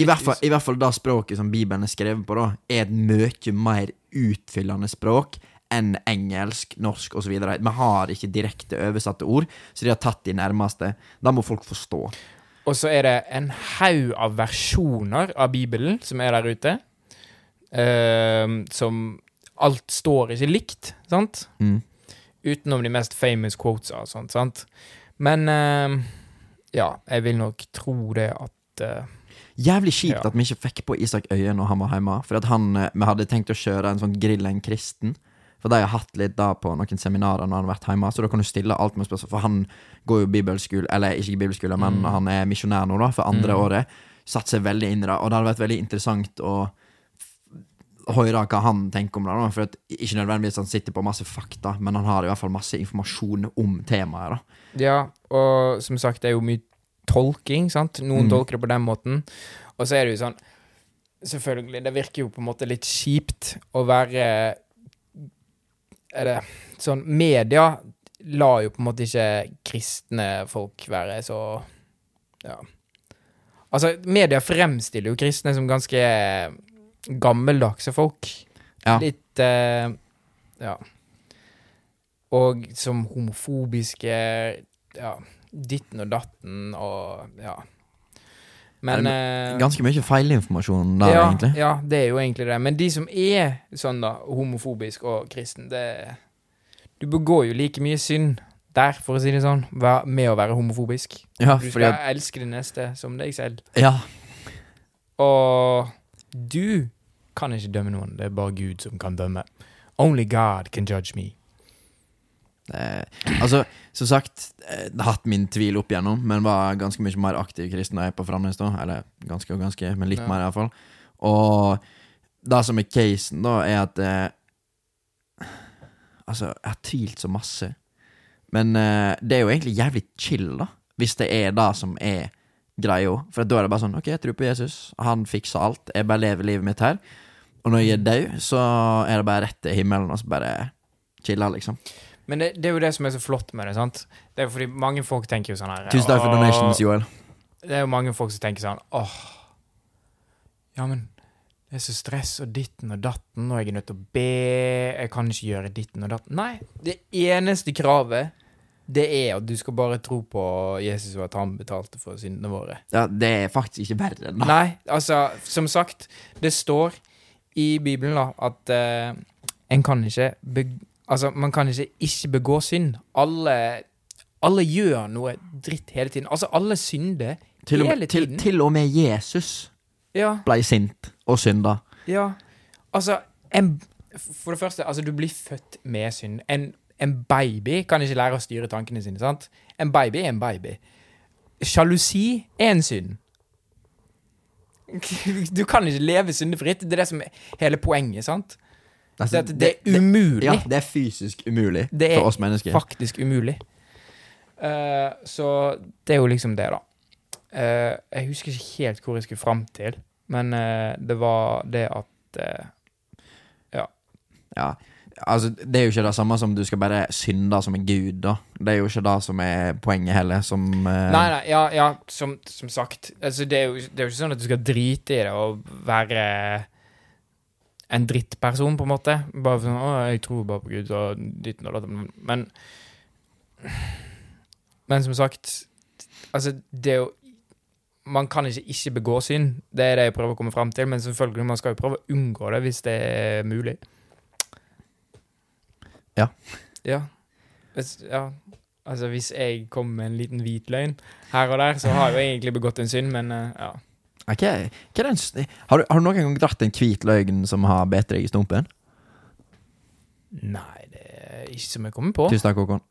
I hvert, fall, I hvert fall da språket som Bibelen er skrevet på, da er et mye mer utfyllende språk enn engelsk, norsk osv. Vi har ikke direkte oversatte ord, så de har tatt de nærmeste. Da må folk forstå. Og så er det en haug av versjoner av Bibelen som er der ute. uh, som Alt står ikke likt, sant? Mm. Utenom de mest famous quotes og sånt, sant? Men uh, ja, jeg vil nok tro det at uh, Jævlig kjipt Ja. at vi ikke fikk på Isak Øye når han var hjemme. For at han, vi hadde tenkt å kjøre en sånn grill en kristen. For de har hatt litt da på noen seminarer når han har vært hjemme. Så da kan du stille alt med spørsmål. For han går jo bibelskole, eller ikke bibelskole, men Mm. han er misjonær nå, da, for andre Mm. året. Satt seg veldig inn i det, og det hadde vært veldig interessant å høre hva han tenker om det. da For at Ikke nødvendigvis han sitter på masse fakta, men han har i hvert fall masse informasjon om temaet. da Ja, og som sagt, det er jo mye tolking, sant? Noen Mm. tolker det på den måten. Og så er det jo sånn Selvfølgelig, det virker jo på en måte litt kjipt å være Er det sånn Media lar jo på en måte ikke kristne folk være så Ja. Altså, media fremstiller jo kristne som ganske gammeldagse folk. Ja. Litt eh, Ja. Og som homofobiske Ja, ditten og datten og Ja. Men eh, Ganske mye feilinformasjon der, ja, egentlig. ja, det er jo egentlig det. Men de som er sånn, da, homofobisk og kristen, det Du begår jo like mye synd der, for å si det sånn, med å være homofobisk. Ja, Du skal jeg... elske din neste som deg selv. Ja. Og du kan ikke dømme noen, det er bare Gud som kan dømme. Only God can judge me. Eh, altså, som sagt, eh, jeg har hatt min tvil opp igjennom, men var ganske mye mer aktiv kristen da jeg er på Framnes. da Eller ganske og ganske, men litt Ja. mer iallfall. Og det som er casen, da, er at eh, Altså, jeg har tvilt så masse. Men eh, det er jo egentlig jævlig chill, da, hvis det er det som er greia. For da er det bare sånn OK, jeg tror på Jesus, han fikser alt, jeg bare lever livet mitt her. Og når jeg er død, så er det bare rett til himmelen, og så bare chiller, liksom. Men det, det er jo det som er så flott med det. sant? Det er jo fordi mange folk tenker jo sånn her Tusen takk for donations, Joel. Det er jo mange folk som tenker sånn åh, ja, men det er så stress og ditten og datten, og jeg er nødt til å be, jeg kan ikke gjøre ditten og datten. Nei, det eneste kravet, det er at du skal bare tro på Jesus og at han betalte for syndene våre. Ja, det er faktisk ikke verre enn det. Nei, altså, som sagt, det står i Bibelen da, at uh, en kan ikke Altså, man kan ikke ikke begå synd. Alle, alle gjør noe dritt hele tiden. Altså, alle synder Til hele med, til, tiden. til og med Jesus Ja, ble sint og synda. ja. Altså, en, for det første, altså, du blir født med synd. En, en baby kan ikke lære å styre tankene sine, sant? En baby er en baby. Sjalusi er en synd. Du kan ikke leve syndefritt. Det er det som er hele poenget, sant? Det, Altså, det, det er umulig. Ja, det er fysisk umulig Det er for oss mennesker. Faktisk umulig. Uh, så det er jo liksom det, da. Uh, jeg husker ikke helt hvor jeg skulle fram til. Men uh, det var det at Ja. Ja. Altså, det er jo ikke det samme som du skal bare synde som en gud, da. Det er jo ikke det som er poenget heller, som uh... Nei, nei, ja, ja som, som sagt. Altså, det, er jo, det er jo ikke sånn at du skal drite i det og være en drittperson, på en måte. Bare sånn 'Å, jeg tror bare på Gud', og ditt og datt. Men Men som sagt, altså, det er jo Man kan ikke ikke begå synd. Det er det jeg prøver å komme fram til, men selvfølgelig, man skal jo prøve å unngå det hvis det er mulig. Ja. Ja. Hvis, ja. Altså, hvis jeg kommer med en liten hvit løgn her og der, så har jeg jo egentlig begått en synd, men eh, ja. Ok, hva den, har, du, har du noen gang dratt en hvit løgn som har bitt deg i stumpen? Nei, det er ikke som jeg kommer på. Tusen takk, Håkon.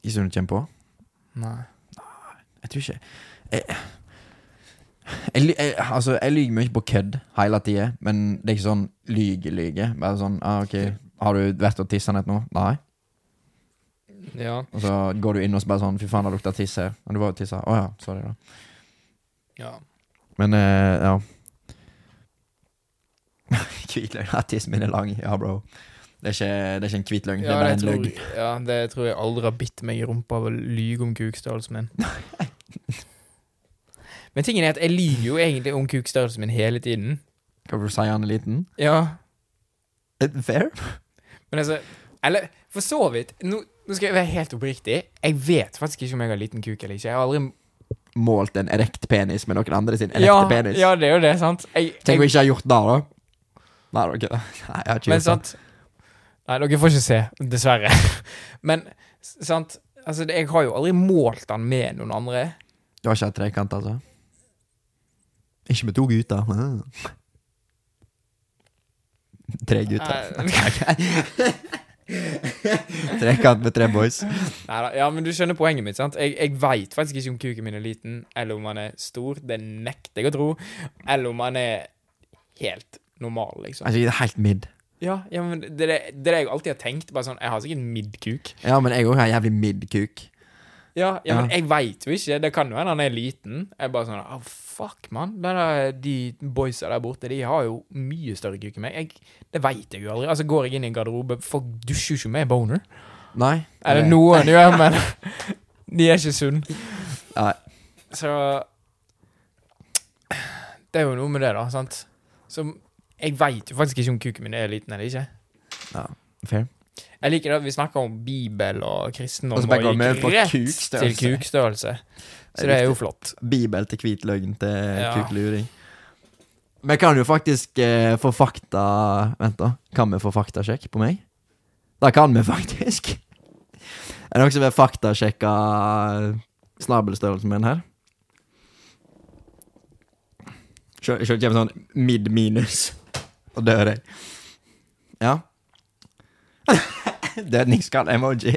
Ikke som du kommer på? Nei. Jeg tror ikke Jeg, jeg, jeg, altså, jeg lyver mye på kødd hele tida, men det er ikke sånn lyge-lyge. Bare sånn ah, OK, har du vært og tissa nett nå? Nei. Ja. Og så går du inn og så bare sånn Fy faen, det lukter tiss her. Og du var jo tissa. Å ja, sorry, da. Ja. Men eh, ja. Hvit løgn. Ja, tissen min er lang. Ja, bro. Det er ikke, det er ikke en hvit løgn, det er bare en tror, løgn. ja, det tror jeg aldri har bitt meg i rumpa av å lyge om kukstørrelsen min. Men tingen er at jeg lyver jo egentlig om kukstørrelsen min hele tiden. Hva vil du si, han er liten? Ja, Eh, Fair? men altså Eller for så vidt. Nå, nå skal jeg være helt oppriktig. Jeg vet faktisk ikke om jeg har liten kuk eller ikke. Jeg har aldri Målt en erekt penis med noen andre sin erekte ja, penis. ja, det er jo det, sant? Jeg, Tenk om jeg, jeg ikke har gjort det, da. Nei, ok. Nei, jeg har ikke men gjort det. sant Nei, dere får ikke se, dessverre. Men sant Altså, jeg har jo aldri målt den med noen andre. Du har ikke hatt trekant, altså? Ikke med to gutter. Tre gutter. Trekant med tre boys. Neida, ja, men du skjønner poenget mitt, sant? Jeg, jeg veit faktisk ikke om kuken min er liten, eller om han er stor. Det nekter jeg å tro. Eller om han er helt normal, liksom. Altså, helt midd. Ja, ja men det er det, det jeg alltid har tenkt. Bare sånn, Jeg har sikkert midd-kuk. Ja, men jeg òg har jævlig midd-kuk. Ja, ja, men jeg veit jo ikke. Det kan jo hende han er liten. Jeg er bare sånn oh, Fuck, mann. De boysa der borte, de har jo mye større kuk enn meg. Jeg, det veit jeg jo aldri. Altså, Går jeg inn i en garderobe Folk dusjer jo ikke med boner. Nei. Eller det- noen gjør, men de er ikke sunne. Nei. Så Det er jo noe med det, da. sant? Så jeg veit jo faktisk ikke om kuken min er liten eller ikke. Ja, Fair. Jeg liker det at vi snakker om Bibel og kristendom Og så vi gikk rett kukstørrelse. til kukstørrelse. Så Det er jo flott. Bibel til hvit løgn til Ja. kukluring. Vi kan jo faktisk eh, få fakta Vent, da. Kan vi få faktasjekk på meg? Det kan vi faktisk. Er det noen som vil faktasjekke snabelstørrelsen min her? Se det kommer sånn mid-minus, og dør jeg. Ja. Dødningsskall-emoji.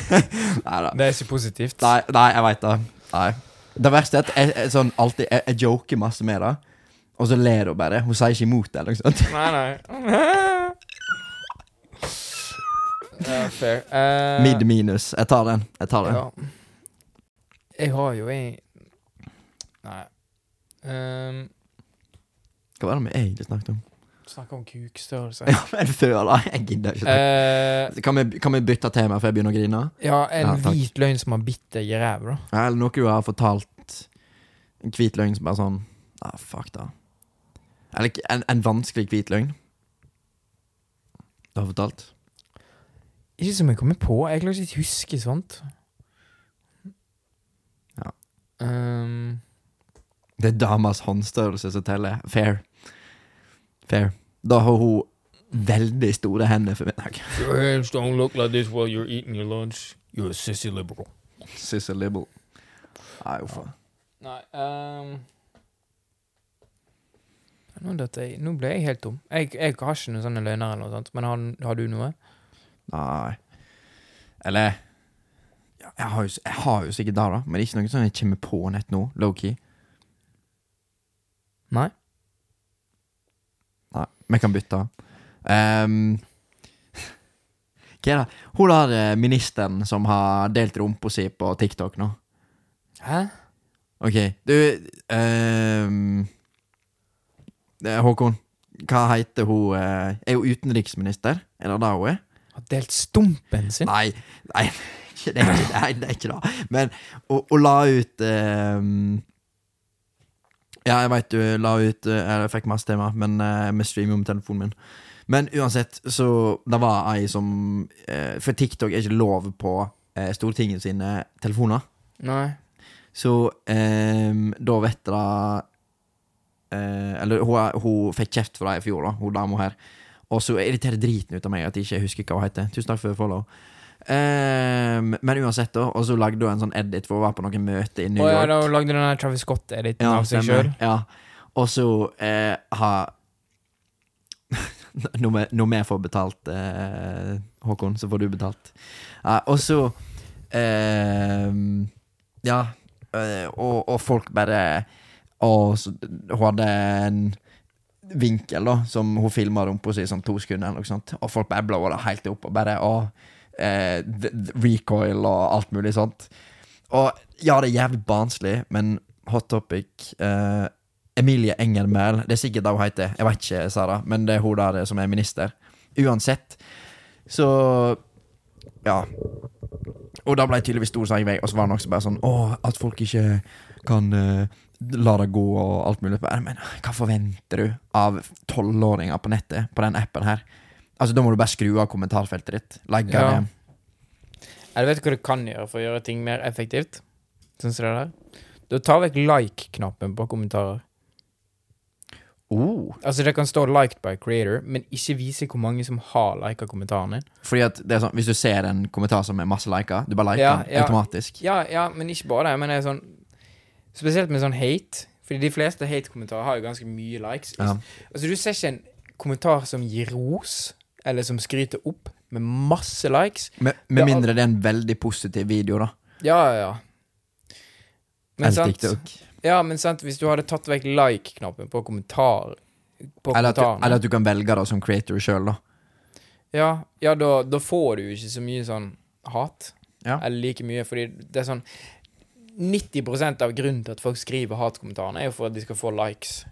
Nei da. Det er ikke positivt. Nei, nei, jeg veit det. Nei. Det verste er at jeg, jeg, sånn, alltid, jeg, jeg joker masse med det, og så ler hun bare. Hun sier ikke imot det. eller noe sånt. Nei, nei. Uh, fair. Uh, Mid minus. Jeg tar den. Jeg tar den. Ja. Jeg har jo en Nei. Um, Hva var det vi egentlig snakket om? Snakke om kukstørrelse. Ja, men før, da. Jeg gidder ikke. Eh, Kan vi, kan vi bytte tema før jeg begynner å grine? ja, en Ja, hvit løgn som har bitt deg i ræva, da. Eller noe du har fortalt En hvit løgn som bare sånn ah, Fuck da. Eller en, en vanskelig hvit løgn. Du har fortalt? Ikke som jeg kommer på. Jeg klarer ikke å huske sånt. Ja. Um, Det er damas håndstørrelse som teller. Fair. Fair. Da har hun veldig store hender for middag. Your hands don't look like this while you're eating your lunch. You're a sissy liberal. Sissy liberal. Nei, uff. a. Nei um, nå, jeg, nå ble jeg helt tom. Jeg, jeg har ikke noen sånne løgner eller noe sånt. Men har, har du noe? Nei. Eller ja, jeg, har jo, jeg har jo sikkert det, da. Men det er ikke noe sånn jeg kommer på nett nå. Low-key. Nei? Nei, vi kan bytte. Um, hva er det? Hun der eh, ministeren som har delt rumpa si på TikTok nå. Hæ? Ok, du eh, Håkon, hva heter hun eh, Er hun utenriksminister? Er det det hun er? Har delt stumpen sin? Nei, nei, det er ikke, det er ikke det. Men hun la ut ehm, Ja, jeg veit du la ut eh, Jeg fikk masse tema, men eh, vi streamer jo med telefonen min. Men uansett, så det var ei som eh, For TikTok er ikke lov på Stortinget sine telefoner. Nei. Så um, da vet dere uh, Eller hun, hun fikk kjeft for det i fjor, da, hun dama her. Og så irriterer driten ut av meg at jeg ikke husker hva hun heter. Tusen takk for follow. Ehm, men uansett, da. Og så lagde hun en sånn edit for å være på noen møte i New Og ja, York. da lagde den der Travis Scott-editen Ja, av seg sjøl. Ja. Og så eh, har når, vi, når vi får betalt, eh, Håkon, så får du betalt. Ja, og så ehm, Ja. eh, og, og folk bare Og så, hun hadde en vinkel da som hun filma rumpa si i sånn to sekunder, eller noe sånt. og folk bare blåa det helt opp. Og bare å, eh, recoil og alt mulig sånt. Og ja, det er jævlig barnslig, men hot topic eh, Emilie Enger Mehl, det er sikkert det hun heter. Jeg vet ikke, Sara, men det er hun der som er minister. Uansett, så Ja. Og da ble jeg tydeligvis stor sak i vei, og så var det også bare sånn Å, at folk ikke kan uh, la det gå og alt mulig. Men hva forventer du av tolvåringer på nettet, på den appen her? Altså, Da må du bare skru av kommentarfeltet ditt. Legge Ja. det Jeg vet hva du kan gjøre for å gjøre ting mer effektivt? Sånn du det der. Du tar vekk like-knappen på kommentarer. oh. Altså Det kan stå 'liked by creator', men ikke vise hvor mange som har lika kommentaren din. Fordi at det er sånn, Hvis du ser en kommentar som er masse lika, du bare liker Ja, ja. automatisk. Ja, ja, men ikke bare det. Men det er sånn Spesielt med sånn hate. Fordi de fleste hate-kommentarer har jo ganske mye likes. Ja. Altså Du ser ikke en kommentar som gir ros, eller som skryter opp, med masse likes. Med, med mindre det er en veldig positiv video, da. Ja, ja, ja. Men sant, TikTok. ja, men sant, hvis du hadde tatt vekk like-knappen på kommentar På Eller at, du, eller at du kan velge det som creator sjøl, da. Ja, ja da, da får du jo ikke så mye sånn hat. Ja. Eller like mye, fordi det er sånn 90% av grunnen til at folk skriver hatkommentarene, er jo for at de skal få likes.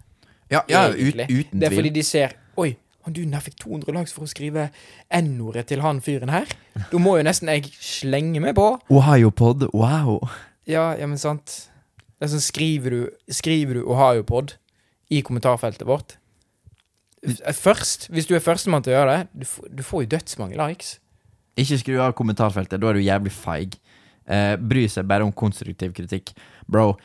Ja, ja ut, uten tvil. Det er fordi de ser Oi, han der fikk 200 likes for å skrive N-ordet til han fyren her. Da må jo nesten jeg slenge meg på. Ohiopod, wow. Ja, ja, men sant. Det er sånn, skriver du, skriver du Ohiopod i kommentarfeltet vårt Først, hvis du er førstemann til å gjøre det, du, får- du får jo dødsmange likes. Ikke skru av kommentarfeltet, da er du jævlig feig. Eh, bry seg bare om konstruktiv kritikk. Bro,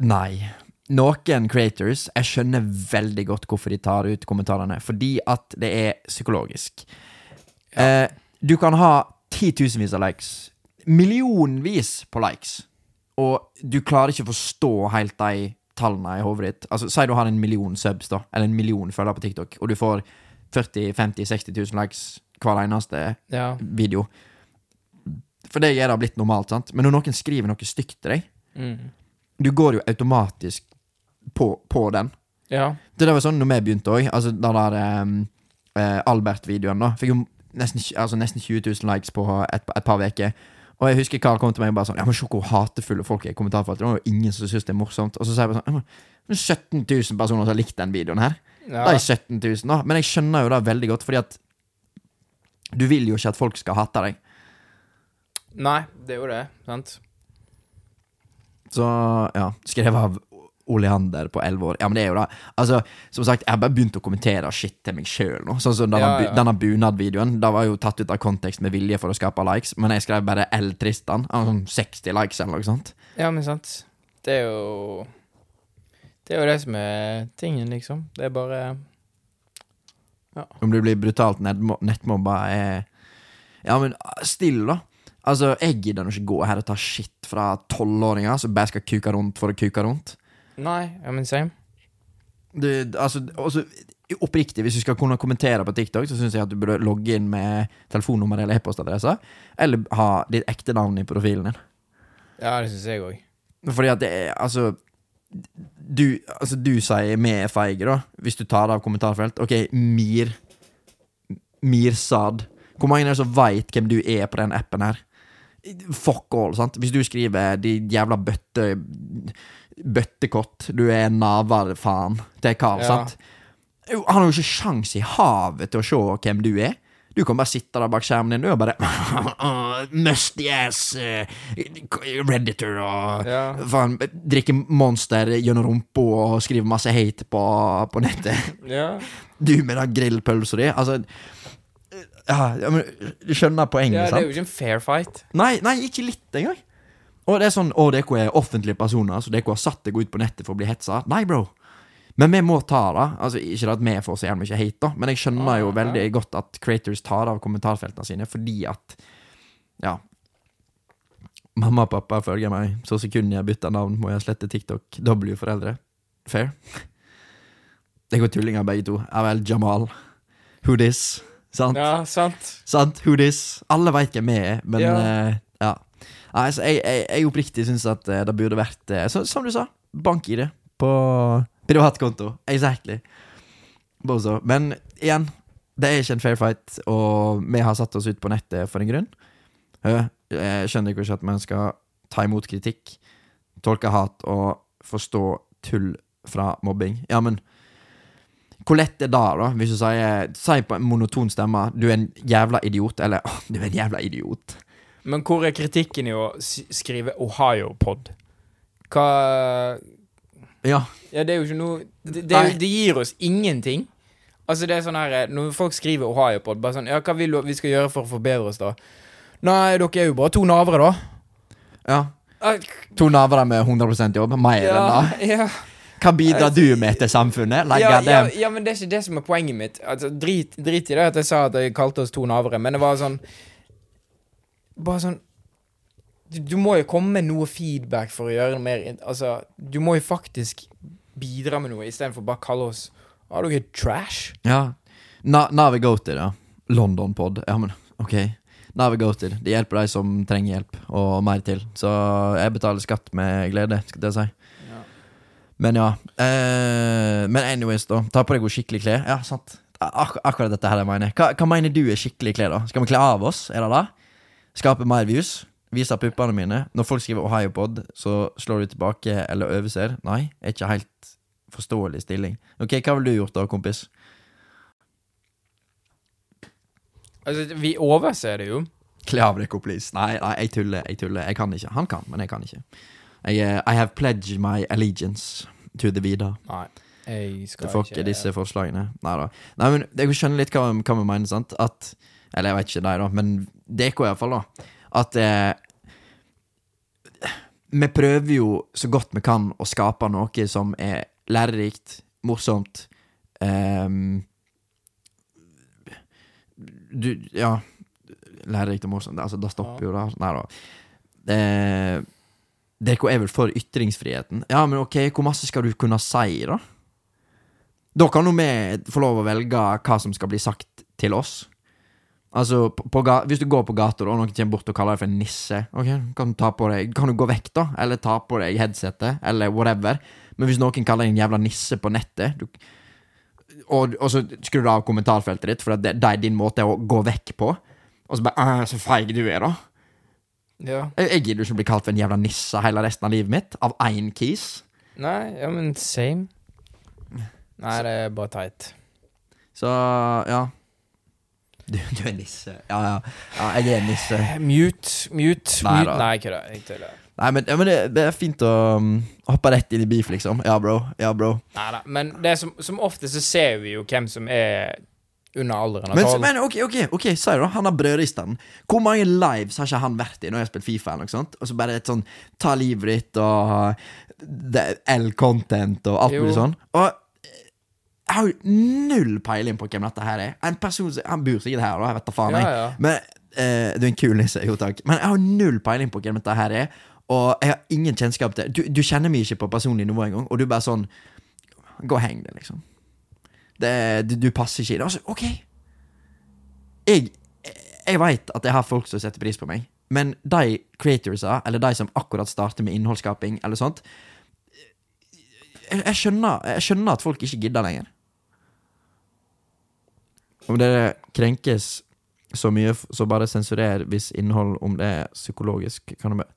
nei. Noen creators Jeg skjønner veldig godt hvorfor de tar ut kommentarene. Fordi at det er psykologisk. Eh, du kan ha titusenvis av likes. Millionvis på likes. Og du klarer ikke å forstå helt de tallene i hodet ditt. Altså, Si du har en million subs, da, eller en million følgere på TikTok, og du får 40 50 60 000 likes hver eneste Ja. video. For deg er det blitt normalt, sant? Men når noen skriver noe stygt til deg, Mm. du går jo automatisk på, på den. Ja. Det der var sånn når vi begynte òg. Altså, den der um, eh, Albert-videoen, da. Fikk jo nesten, altså, nesten 20 000 likes på et, et par uker. Og jeg husker Carl kom til meg og bare sånn Ja, men se hvor hatefulle folk er i kommentarfeltet. Det var jo ingen som syntes det er morsomt. Og så sier jeg bare sånn «Ja, men det er 17 000 personer som har likt den videoen her. ja. Det er 17 000, da. Men jeg skjønner jo det veldig godt, fordi at du vil jo ikke at folk skal hate deg. Nei, det er jo det. Sant? Så ja, skrevet av Oleander på 11 år. Ja, men det er jo det. Altså, som sagt, jeg har bare begynt å kommentere shit til meg sjøl nå. Sånn som denne, Ja, ja. denne bunadvideoen. Da var jo tatt ut av kontekst med vilje for å skape likes, men jeg skrev bare L Tristan. Sånn 60 likes eller noe sånt. Ja, men sant. Det er jo Det er jo det som er tingen, liksom. Det er bare ja. Om du blir brutalt nettmobba, er Ja, men still, da. Altså, jeg gidder ikke gå her og ta shit fra tolvåringer som bare skal kuke rundt for å kuke rundt. Nei, ja, men same. Du, altså, også, oppriktig, hvis du skal kunne kommentere på TikTok, så syns jeg at du burde logge inn med telefonnummer eller e-postadresse, eller ha ditt ekte navn i profilen din. Ja, det syns jeg òg. Fordi at det er altså Du, altså, du sier vi er feige, da, hvis du tar av kommentarfelt. OK, Mir Mirsad. Hvor mange er det som veit hvem du er på den appen her? Fuck all, sant. Hvis du skriver 'de jævla bøtte... bøttekott', du er navarfaen til kar, Ja. sant. Han har jo ikke sjans i havet til å se hvem du er. Du kan bare sitte der bak skjermen din du, og bare Musty ass uh, redditor og Ja. faen, drikke Monster gjennom rumpa og skrive masse hate på, på nettet. Ja. Du med den grillpølsa di. Altså ja, men Du skjønner poenget, ja, det er jo ikke en fair fight. Nei, nei, ikke litt engang. Og det er sånn Å, dere er offentlige personer, så dere har satt dere ut på nettet for å bli hetsa. Nei, bro. Men vi må ta det. Altså, ikke at vi får så jævlig mye hate, da, men jeg skjønner jo veldig godt at creators tar av kommentarfeltene sine fordi at Ja. Mamma og pappa følger meg, så sekundet jeg bytter navn, må jeg slette TikTok. W-foreldre. Fair. Det går tullinger, begge to. Ja vel, Jamal. Who this? Sant? Ja, sant. Sant? Who this? Alle veit hvem vi er, men Ja. eh, ja. Nei, så jeg, jeg, jeg oppriktig syns at eh, det burde vært eh, så, Som du sa, bank-ID på privatkonto. Exactly. Bozo. Men igjen, det er ikke en fair fight, og vi har satt oss ut på nettet for en grunn. Jeg skjønner ikke at man skal ta imot kritikk, tolke hat og forstå tull fra mobbing. Ja, men hvor lett er det, da? Hvis du sier sier på en monoton stemme 'du er en jævla idiot', eller «Åh, 'du er en jævla idiot'. Men hvor er kritikken i å skrive Ohio-pod? Hva Ja. Ja, det er jo ikke noe Det, det, det gir oss ingenting. Altså, det er sånn her Når folk skriver Ohio-pod, bare sånn Ja, hva vil du vi skal gjøre for å forbedre oss, da? Nei, dere er jo bare to navere, da. ja. Ah, To navere med 100 jobb. Mer Ja, enn det. ja. Hva bidrar du med til samfunnet? Like, Ja, ja, ja, men det er ikke det som er poenget mitt. Altså, drit, drit i det at jeg sa at jeg kalte oss to navere, men det var sånn Bare sånn du, du må jo komme med noe feedback for å gjøre det mer Altså, du må jo faktisk bidra med noe istedenfor bare kalle oss Har dere er trash. Ja. Na Navigated, ja. London-pod. Ja, men ok. Navigated. Det hjelper de som trenger hjelp, og mer til. Så jeg betaler skatt med glede, skal jeg si. Men ja. Eh, men anyways, da. Ta på deg noe skikkelig klær. Ja, sant. Ak akkurat dette her jeg mener. Hva, hva mener du er skikkelig klær, da? Skal vi kle av oss? Er det det? Skape mer views? Vise puppene mine? Når folk skriver Ohiopod, så slår du tilbake eller overser? Nei, er ikke helt forståelig stilling. Ok, hva ville du gjort da, kompis? Altså, vi overser det jo. Kle av deg, please. Nei, nei, jeg tuller. Jeg tuller. Jeg kan ikke. Han kan, men jeg kan ikke. Jeg, uh, I have pledged my allegiance to the Vida. Nei. Jeg skal ikke får ikke disse forslagene. Nei da. Nei, men jeg skjønner litt hva, hva vi mener, sant? At Eller jeg vet ikke deg, da, men DK iallfall, da. At eh, Vi prøver jo så godt vi kan å skape noe som er lærerikt, morsomt eh, Du Ja. Lærerikt og morsomt. Altså, da stopper jo det. Nei da. Eh, DK er vel for ytringsfriheten. Ja, men ok, hvor masse skal du kunne si, da? Da kan jo vi få lov å velge hva som skal bli sagt til oss. Altså, på, på, Hvis du går på gata og noen kommer bort og kaller deg for en nisse, Ok, kan du ta på deg Kan du gå vekk, da? Eller ta på deg headsetet, eller whatever. Men hvis noen kaller deg en jævla nisse på nettet du, og, og så skrur du av kommentarfeltet ditt, for det, det er din måte å gå vekk på. Og så bare Så feig du er, da. Ja. Jeg, jeg gidder ikke å bli kalt for en jævla nisse hele resten av livet mitt. Av én kis. Nei, ja, men same. Nei, det er bare teit. Så ja. Du, du er nisse. Ja, ja. ja jeg er nisse. Mute, mute, Nei mute. Nei, ikke det. Nei, men, ja, men det, det er fint å um, hoppe rett inn i beef, liksom. Ja, bro. Ja, bro. Nei da. Men det som, som ofte så ser vi jo hvem som er under alderen Men, men ok, ok, ok, si det, da. Han har brødristeren. Hvor mange lives har ikke han vært i når jeg har spilt Fifa? eller noe sånt? Og så bare et sånn ta livet ditt og L-content og alt mulig sånn. Og eh, jeg har jo null peiling på hvem dette her er. En person som, Han bor sikkert her, da. Jeg vet da faen. Ja, jeg. ja. Men uh, Du er en kul nisse, jo takk. Men jeg har null peiling på hvem dette her er. Og jeg har ingen kjennskap til Du, du kjenner meg ikke på personlig nivå engang, og du bare sånn Gå og heng deg, liksom. Det, du, du passer ikke i det. Altså, OK. Jeg, jeg veit at jeg har folk som setter pris på meg, men de creatorsa, eller de som akkurat starter med innholdsskaping, eller sånt jeg, jeg, skjønner, jeg skjønner at folk ikke gidder lenger. Om dere krenkes så mye, så bare sensurer hvis innhold om det er psykologisk. Kan det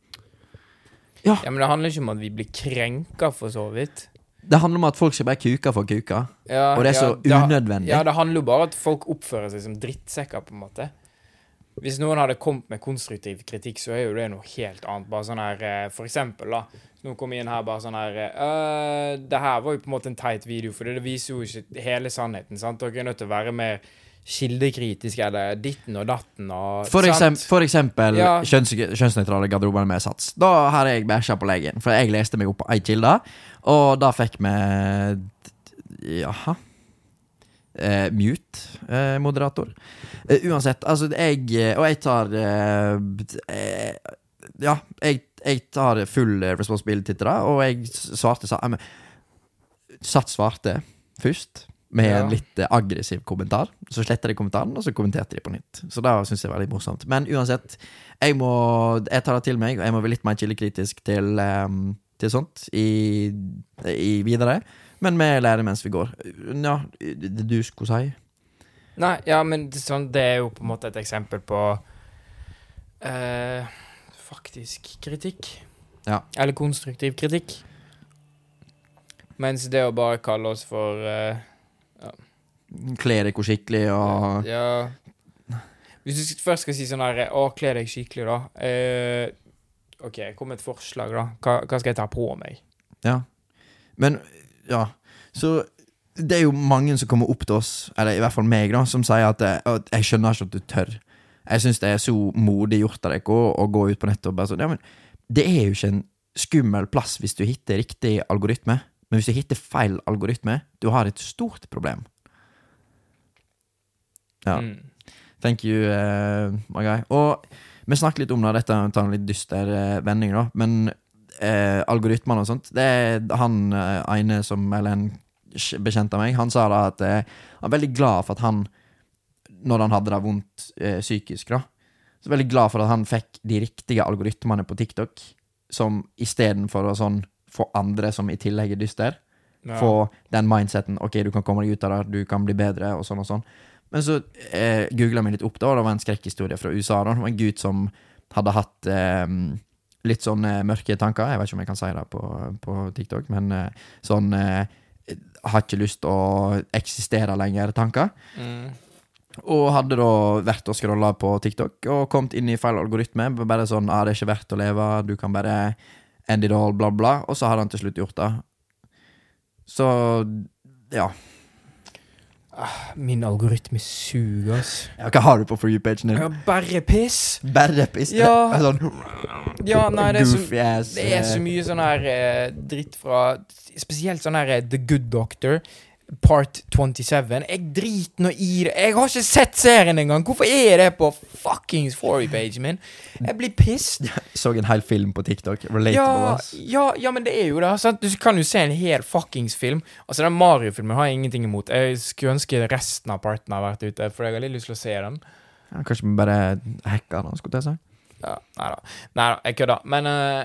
ja. Ja, men det handler ikke om at vi blir krenka, for så vidt. Det handler om at folk skal bare kuke for kuka, Ja, og det er så ja, unødvendig. Ja, det handler jo bare om at folk oppfører seg som drittsekker, på en måte. Hvis noen hadde kommet med konstruktiv kritikk, så er jo det noe helt annet. Bare sånn her, eh, For eksempel, da. Så Noen jeg inn her bare sånn her øh, Det her var jo på en måte en teit video, for det viser jo ikke hele sannheten. sant? Dere er nødt til å være mer kildekritiske, eller ditten og datten og For, eksem, for eksempel Ja. kjønns, kjønnsnøytrale garderober med sats. Da har jeg bæsja på legen, for jeg leste meg opp på ei kilde, og da fikk vi Jaha. Eh, Mute-moderator. Eh, uansett, altså jeg eh, Og jeg tar eh, eh, Ja, jeg, jeg tar full eh, responsibility til det, og jeg svarte sa, men, Satt svarte først med Ja. en litt eh, aggressiv kommentar. Så sletta de kommentaren, og så kommenterte de på nytt. Så det syns jeg var litt morsomt. Men uansett, jeg må Jeg tar det til meg, og jeg må være litt mer kildekritisk til, um, til sånt i, i videre. Men vi lærer mens vi går. Ja, det du skulle si? Nei, ja, men det, sånn, det er jo på en måte et eksempel på eh, faktisk kritikk. Ja. Eller konstruktiv kritikk. Mens det å bare kalle oss for eh, Kle deg skikkelig og Ja Hvis du først skal si sånn her Å, kle deg skikkelig, da. Uh, OK, kom med et forslag, da. Hva, hva skal jeg ta på meg? Ja. Men, ja. Så det er jo mange som kommer opp til oss, eller i hvert fall meg, da, som sier at, eh, at 'jeg skjønner ikke at du tør'. Jeg syns det er så modig gjort av dere å, gå ut på nettet og bare sånn Ja, men det er jo ikke en skummel plass hvis du hitter riktig algoritme. Men hvis du hitter feil algoritme, du har et stort problem. Ja. Mm. Thank you, uh, my guy. Og vi snakket litt om det, dette tar en litt dyster uh, vending, da, men uh, algoritmene og sånt Det er han uh, ene som Eller en bekjent av meg, han sa da at uh, han er veldig glad for at han Når han hadde det vondt eh, psykisk, da, så veldig glad for at han fikk de riktige algoritmene på TikTok, som istedenfor å sånn få andre som i tillegg er dyster, Ja. få den mindseten Ok, du kan komme deg ut av det, du kan bli bedre, og sånn og sånn. Men så eh, googla meg litt opp, da, og det var en skrekkhistorie fra USA. Da. Det var en gutt som hadde hatt eh, litt sånn mørke tanker. Jeg vet ikke om jeg kan si det på, på TikTok, men eh, sånn eh, Har ikke lyst til å eksistere lenger-tanker. Mm. Og hadde da vært og scrolla på TikTok og kommet inn i feil algoritme. Bare sånn ah, 'Det er ikke verdt å leve, du kan bare end it all', bla, bla. Og så hadde han til slutt gjort det. Så ja. Min algoritme suger, ass. ja hva har du på for you-pagen din? Ja, bare piss. Bare piss? Ja. Sånn Ja, nei, det er så, det er så mye sånn her eh, dritt fra Spesielt sånn her eh, The Good Doctor. Part 27. Jeg driter nå i det. Jeg har ikke sett serien engang! Hvorfor er det på fuckings Fory-pagen min? Jeg blir pissed. Så en hel film på TikTok. Relatable, Ja, ja, ja, men det er jo det. Sant? Du kan jo se en hel fuckings film. Altså, den Mario-filmen har jeg ingenting imot. Jeg skulle ønske resten av parten har vært ute, for jeg har litt lyst til å se den. Ja, kanskje vi bare hacker den, skulle jeg si. Ja, nei da. Nei da, jeg kødder. Men eh,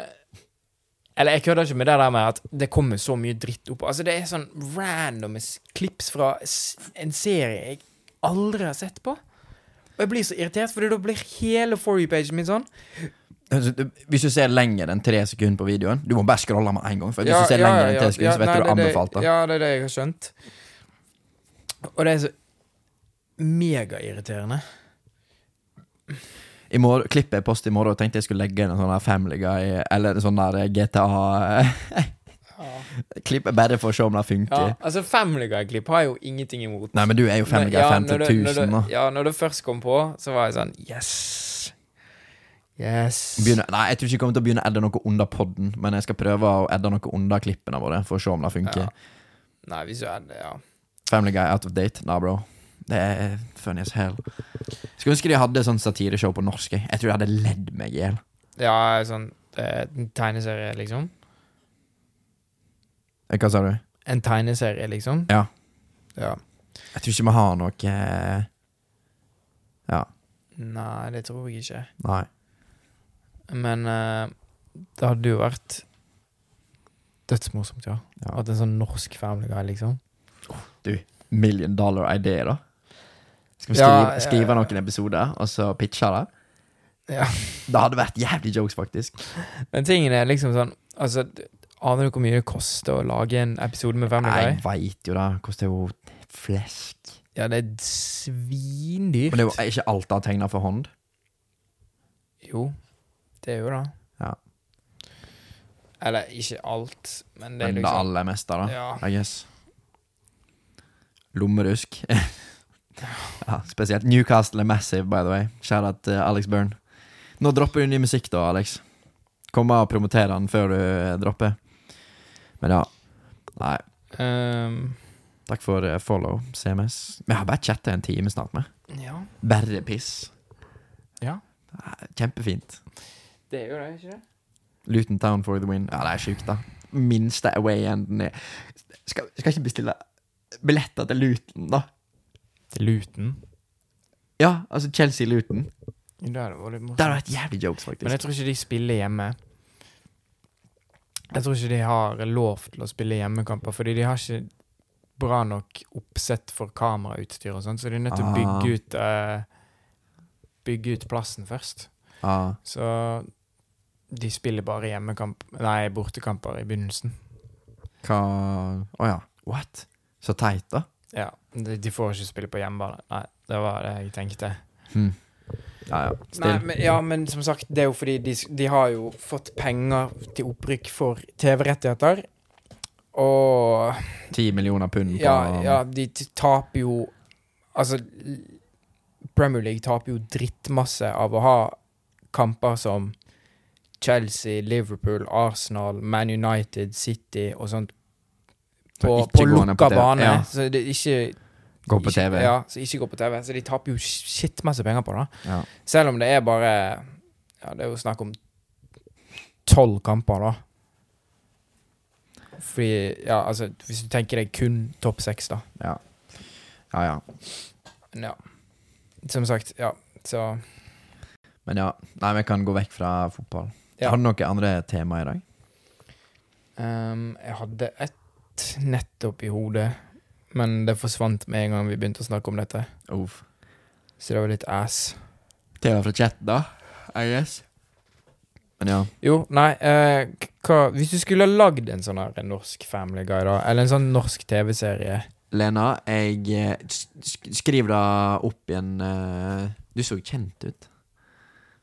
Eller jeg kødder ikke med det der med at det kommer så mye dritt opp. Altså, det er sånn random klips fra en serie jeg aldri har sett på. Og jeg blir så irritert, for da blir hele For you-pagen min sånn. Altså, Hvis du ser lenger enn tre sekunder på videoen Du må bare scrolle med en gang. For hvis Ja, du ser ja, lenger ja, enn tre sekunder, så vet nei, du det- anbefalt det. Ja, det er det jeg har skjønt. Og det er så megairriterende. I morgen, klippet jeg post i morgen, tenkte jeg skulle legge inn en sånn der Family Guy eller en sånn der GTA. Klippet bare for å se om det funker. Ja, altså Family Guy-klipp har jeg jo ingenting imot. Nei, men du er jo Family Guy Ja, 50 når det- 000 når det- Ja, når det først kom på, så var jeg sånn Yes. Yes. Begynner, nei, jeg tror ikke jeg kommer til å begynne å edde noe under podden, men jeg skal prøve å edde noe under klippene våre, for å se om det funker. Ja. Nei, hvis du er det, ja. Family Guy out of date? Nah, bro. Det er funny as hell. Skulle ønske de hadde sånn satireshow på norsk. jeg. Jeg tror jeg hadde ledd meg i hjel. Ja, sånn En tegneserie, liksom. Eh, Hva sa du? En tegneserie, liksom. Ja. Ja. Jeg tror ikke vi har noe eh, Ja, Nei, det tror jeg ikke. nei. Men uh, det hadde jo vært dødsmorsomt, ja. Ja. At en sånn norsk Family Guy, liksom. Du, Million dollar idé, da. Skal vi skrive, Ja, ja, skrive noen episoder, og så pitche det? Ja. Det hadde vært jævlig jokes, faktisk. Men tingen er liksom sånn Altså, aner du hvor mye det koster å lage en episode med Family Nei, Guy? jeg veit jo det. Koster jo flesk. Ja, det er svindyrt. Men det er jo ikke alt det tegna for hånd. Jo, det er jo det. Ja. Eller ikke alt, men det er Men det liksom aller meste, da. Ja. I guess. Lommerusk. ja, spesielt. Newcastle er massive, by the way. Out til Alex Byrne. Nå dropper du ny musikk, da, Alex. Kom og promoter den før du eh, dropper. Men ja. Nei. Um, Takk for eh, follow, CMS. Vi har bare chatta en time snart med. Ja. Bare piss. Ja. Kjempefint. Det er jo det, ikke det? Luton Town for the win. Ja, det er sjukt, da. Minste away-enden er skal, skal ikke bestille billetter til Luton, da. Luton. Ja, altså Chelsea-Luton. Det hadde vært litt Det hadde vært jævlig jokes, faktisk. Men jeg tror ikke de spiller hjemme. Jeg tror ikke de har lov til å spille hjemmekamper, fordi de har ikke bra nok oppsett for kamerautstyr og sånn, så de er nødt til å Ah. bygge ut uh, Bygge ut plassen først. Ah. Så de spiller bare hjemmekamp Nei, bortekamper i begynnelsen. Hva Å ja. What? Så teit, da. Ja, de, de får ikke spille på hjemmebane. Nei, det var det jeg tenkte. Hmm. Ja, ja. Nei, men, ja, men som sagt, det er jo fordi de, de har jo fått penger til opprykk for TV-rettigheter. Og Ti millioner pund på ja, ja, de taper jo Altså, Premier League taper jo drittmasse av å ha kamper som Chelsea, Liverpool, Arsenal, Man United, City og sånt Så på, på lukka bane. ja. Så det ikke Går på TV. Ja, så ikke går på TV. Så de taper jo skittmasse penger på det. Ja. Selv om det er bare Ja, det er jo snakk om tolv kamper, da. Fordi Ja, altså, hvis du tenker deg kun topp seks, da. Ja. ja, ja. Ja. Som sagt, ja. Så Men ja. Nei, vi kan gå vekk fra fotball. Ja. Har du noen andre tema i dag? Um, Jeg hadde ett nettopp i hodet, men det forsvant med en gang vi begynte å snakke om dette. Uff. Så det var litt ass. Tema fra chatten, da? I guess. Men ja. Jo, nei eh, hva Hvis du skulle ha lagd en sånn her en norsk Family Guy, da, eller en sånn norsk TV-serie Lena, jeg eh, sk- sk- Skriv det opp igjen uh, Du så kjent ut.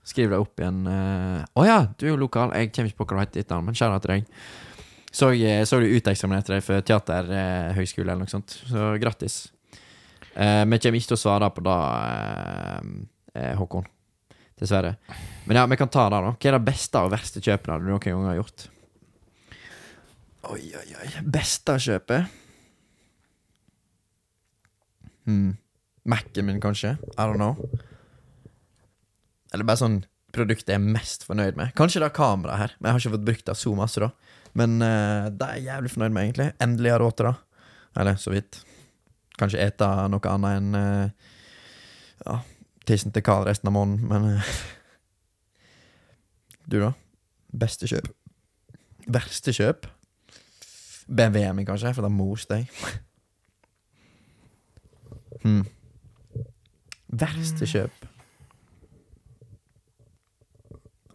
Skriv det opp igjen en Å ja, du er jo lokal. Jeg kommer ikke på hva du heter men kjære til deg. Så, jeg- så du uteksaminerte deg for teaterhøgskole eller noe sånt, så grattis. Eh, vi kommer ikke til å svare på det, eh, eh, Håkon. Dessverre. Men ja, vi kan ta det, da. Hva er det beste og verste kjøpet du noen gang har gjort? Oi, oi, oi. Beste kjøpet? Hmm. Mac-en min, kanskje? I don't know. Eller bare sånn produkt jeg er mest fornøyd med. Kanskje det er kameraet her, men jeg har ikke fått brukt det så masse, da. Men uh, det er jeg jævlig fornøyd med, egentlig. Endelig har råd til det. Eller så vidt. Kanskje ete noe annet enn uh, ja, tissen til Karl resten av måneden, men uh, Du, da? Beste kjøp? Verste kjøp? BMW-en min, kanskje, for det er mors deg. Hmm. Verste kjøp?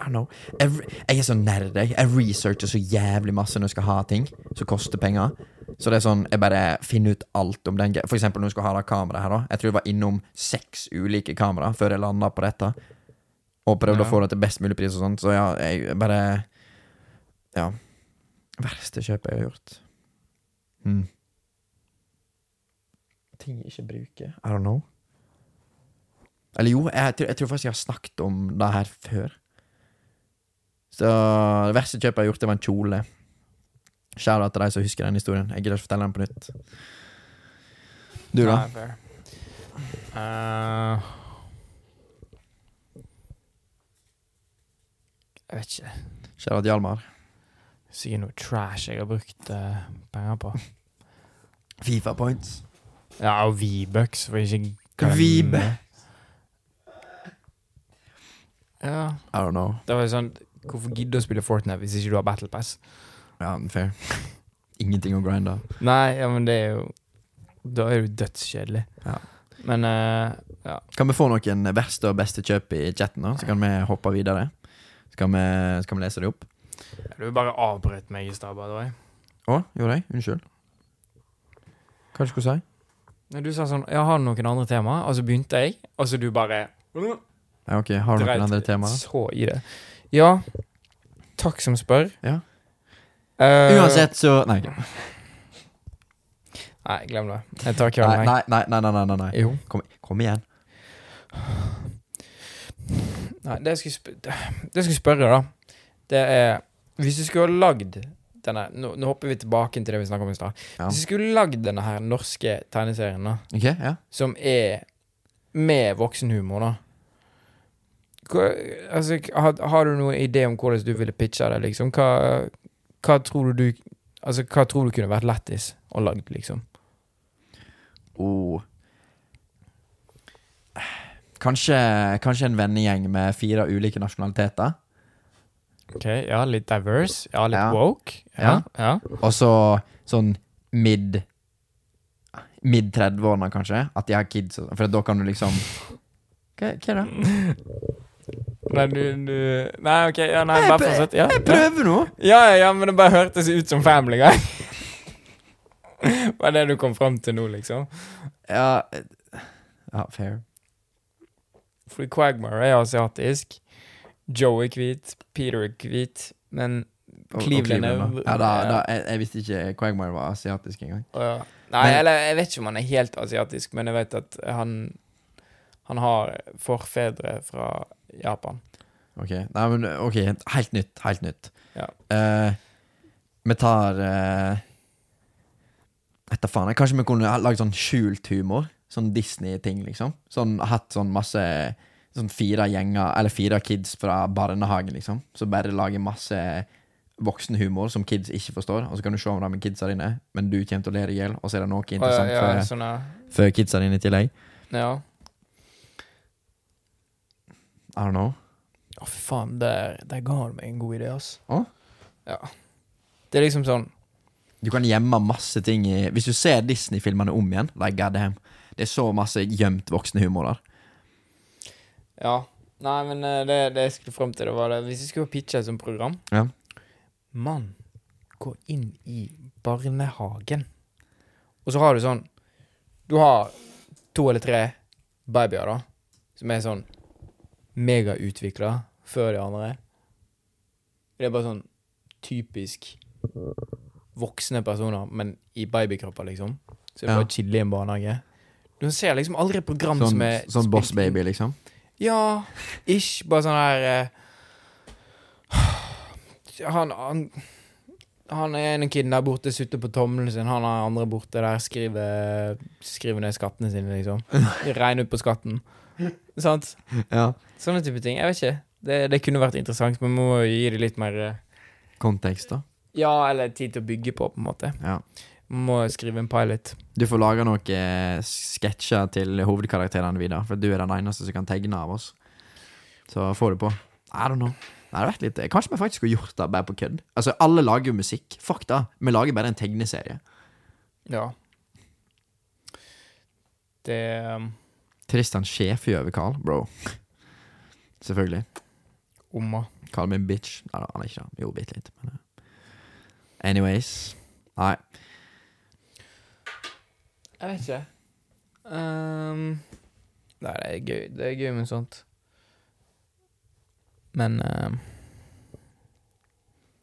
I don't know. Jeg, jeg er så nerd, jeg. Jeg researcher så jævlig masse når jeg skal ha ting som koster penger. Så det er sånn, jeg bare finner ut alt om den. For eksempel når jeg skal ha det kameraet her, da. Jeg tror jeg var innom seks ulike kamera før jeg landa på dette. Og prøvde Ja. å få det til best mulig pris og sånt. Så ja, jeg bare Ja. Verste kjøpet jeg har gjort. Hmm. Ting jeg ikke bruker. I don't know. Eller jo, jeg, tror- jeg tror faktisk jeg har snakket om det her før. Så det verste kjøpet jeg har gjort, det var en kjole. Shout til de som husker den historien. Jeg gidder ikke fortelle den på nytt. Du, da? Eh, jeg vet ikke. Shout out Hjalmar. Sikkert noe trash jeg har brukt uh, penger på. Fifa points. Ja, og V-bucks, for ikke glemme- Vibe. Ja. I don't know. Det var sånn Hvorfor gidde å spille Fortnite hvis ikke du har Battle Pass? Ja, fair. Ingenting å grinde. Nei, ja, men det er jo Da er det jo dødskjedelig. Ja. Men uh, Ja. Kan vi få noen verste og beste kjøp i chatten, da? Så kan vi hoppe videre. Skal vi, skal vi lese det opp? Du bare avbrøt meg i stad, by the way. Å, gjorde jeg? Unnskyld. Hva skulle du si? Du sa sånn Jeg har noen andre tema, og så begynte jeg, og så du bare Ja, ok, Har du noen andre temaer? så i det. Ja. Takk som spør. Ja. Eh, Uansett, så Nei. Nei, glem det. Jeg tar nei, jeg. nei, nei, nei, nei, nei, nei, nei. Jo. Kom, kom igjen. Nei, det jeg skulle, sp det jeg skulle spørre, da, det er Hvis du skulle ha lagd denne nå, nå hopper vi tilbake til det vi snakka om i stad. Ja. Hvis du skulle lagd denne her norske tegneserien, da, Ok, ja. som er med voksenhumor, da altså, har, har du noen idé om hvordan du ville pitcha det, liksom? Hva, hva tror du du Altså, hva tror du kunne vært lættis å lage, liksom? Oh. Kanskje, kanskje en vennegjeng med fire ulike nasjonaliteter. Ok, ja, litt diverse. Ja, litt Ja. woke. Ja, ja. Og så sånn mid Mid 30-årene, kanskje. At de har kids. For da kan du liksom Hva, hva er det? Nei, du, du Nei, ok, ja, nei, bare fortsett. Ja, Jeg prøver nå! ja, ja, ja, men det bare hørtes ut som Family Guy. Var det du kom fram til nå, liksom? Ja, eh, ja fair. Fordi Quagmire er asiatisk. Joe er hvit. Peter er hvit. Men Cleveland er. Ja, da, da, jeg, jeg visste ikke Quagmire var asiatisk engang. Ja. Nei, Men- eller jeg vet ikke om han er helt asiatisk, men jeg vet at han Han har forfedre fra Japan. Ok, Nei, men ok, helt nytt. Helt nytt. Ja. Uh, vi tar uh, Etter faen. Kanskje vi kunne lagd sånn skjult humor? Sånn Disney-ting, liksom. Sånn Hatt sånn masse Sånn fire gjenger, eller fire kids fra barnehagen, liksom. Som bare lager masse voksenhumor som kids ikke forstår. Og så kan du se om det med kidsa dine, men du kommer til å le deg i hjel, og så er det noe Å, ja, interessant ja, for, sånn, ja. for kidsa dine i tillegg. ja. I don't know. Å, fy faen, der, der ga du meg en god idé, ass. Å? Ja. Det er liksom sånn Du kan gjemme masse ting i Hvis du ser Disney-filmene om igjen, like goddamn, det er så masse gjemt voksenhumor der. Ja. Nei, men eh, det, det jeg skulle fram til, det var det Hvis jeg skulle pitche et sånt program Ja. Mann, gå inn i barnehagen. Og så har du sånn Du har to eller tre babyer, da, som er sånn megautvikla før de andre. Det er bare sånn typisk voksne personer, men i babykropper, liksom. Så det er Ja. bare chille i en barnehage. Du ser liksom aldri et program Sånn, som er sånn Boss Baby, liksom. Ja, ish. Bare sånn her uh, han, han Han ene kiden der borte sutter på tommelen sin. Han er andre borte der skriver Skriver ned skattene sine, liksom. Regner ut på skatten. Sant? Ja. Sånne type ting. Jeg vet ikke. Det, det kunne vært interessant, men vi må gi det litt mer eh, Kontekst, da. Ja, eller tid til å bygge på, på en måte. Ja. Må skrive en pilot. Du får lage noen eh, sketsjer til hovedkarakterene, videre, For du er den eneste som kan tegne av oss. Så får du på. I don't know. Det hadde vært litt Kanskje vi faktisk skulle gjort det bare på kødd. Altså, alle lager jo musikk. Fuck da. Vi lager bare en tegneserie. Ja. Det um, Sjef gjør over Carl, bro. Selvfølgelig. Omma. Carl meg bitch. Nei, han er ikke det. Jo, bitte litt. Men, eh. Anyways. Nei. Jeg vet ikke. Um, nei, det er gøy. Det er gøy med sånt. Men ehm,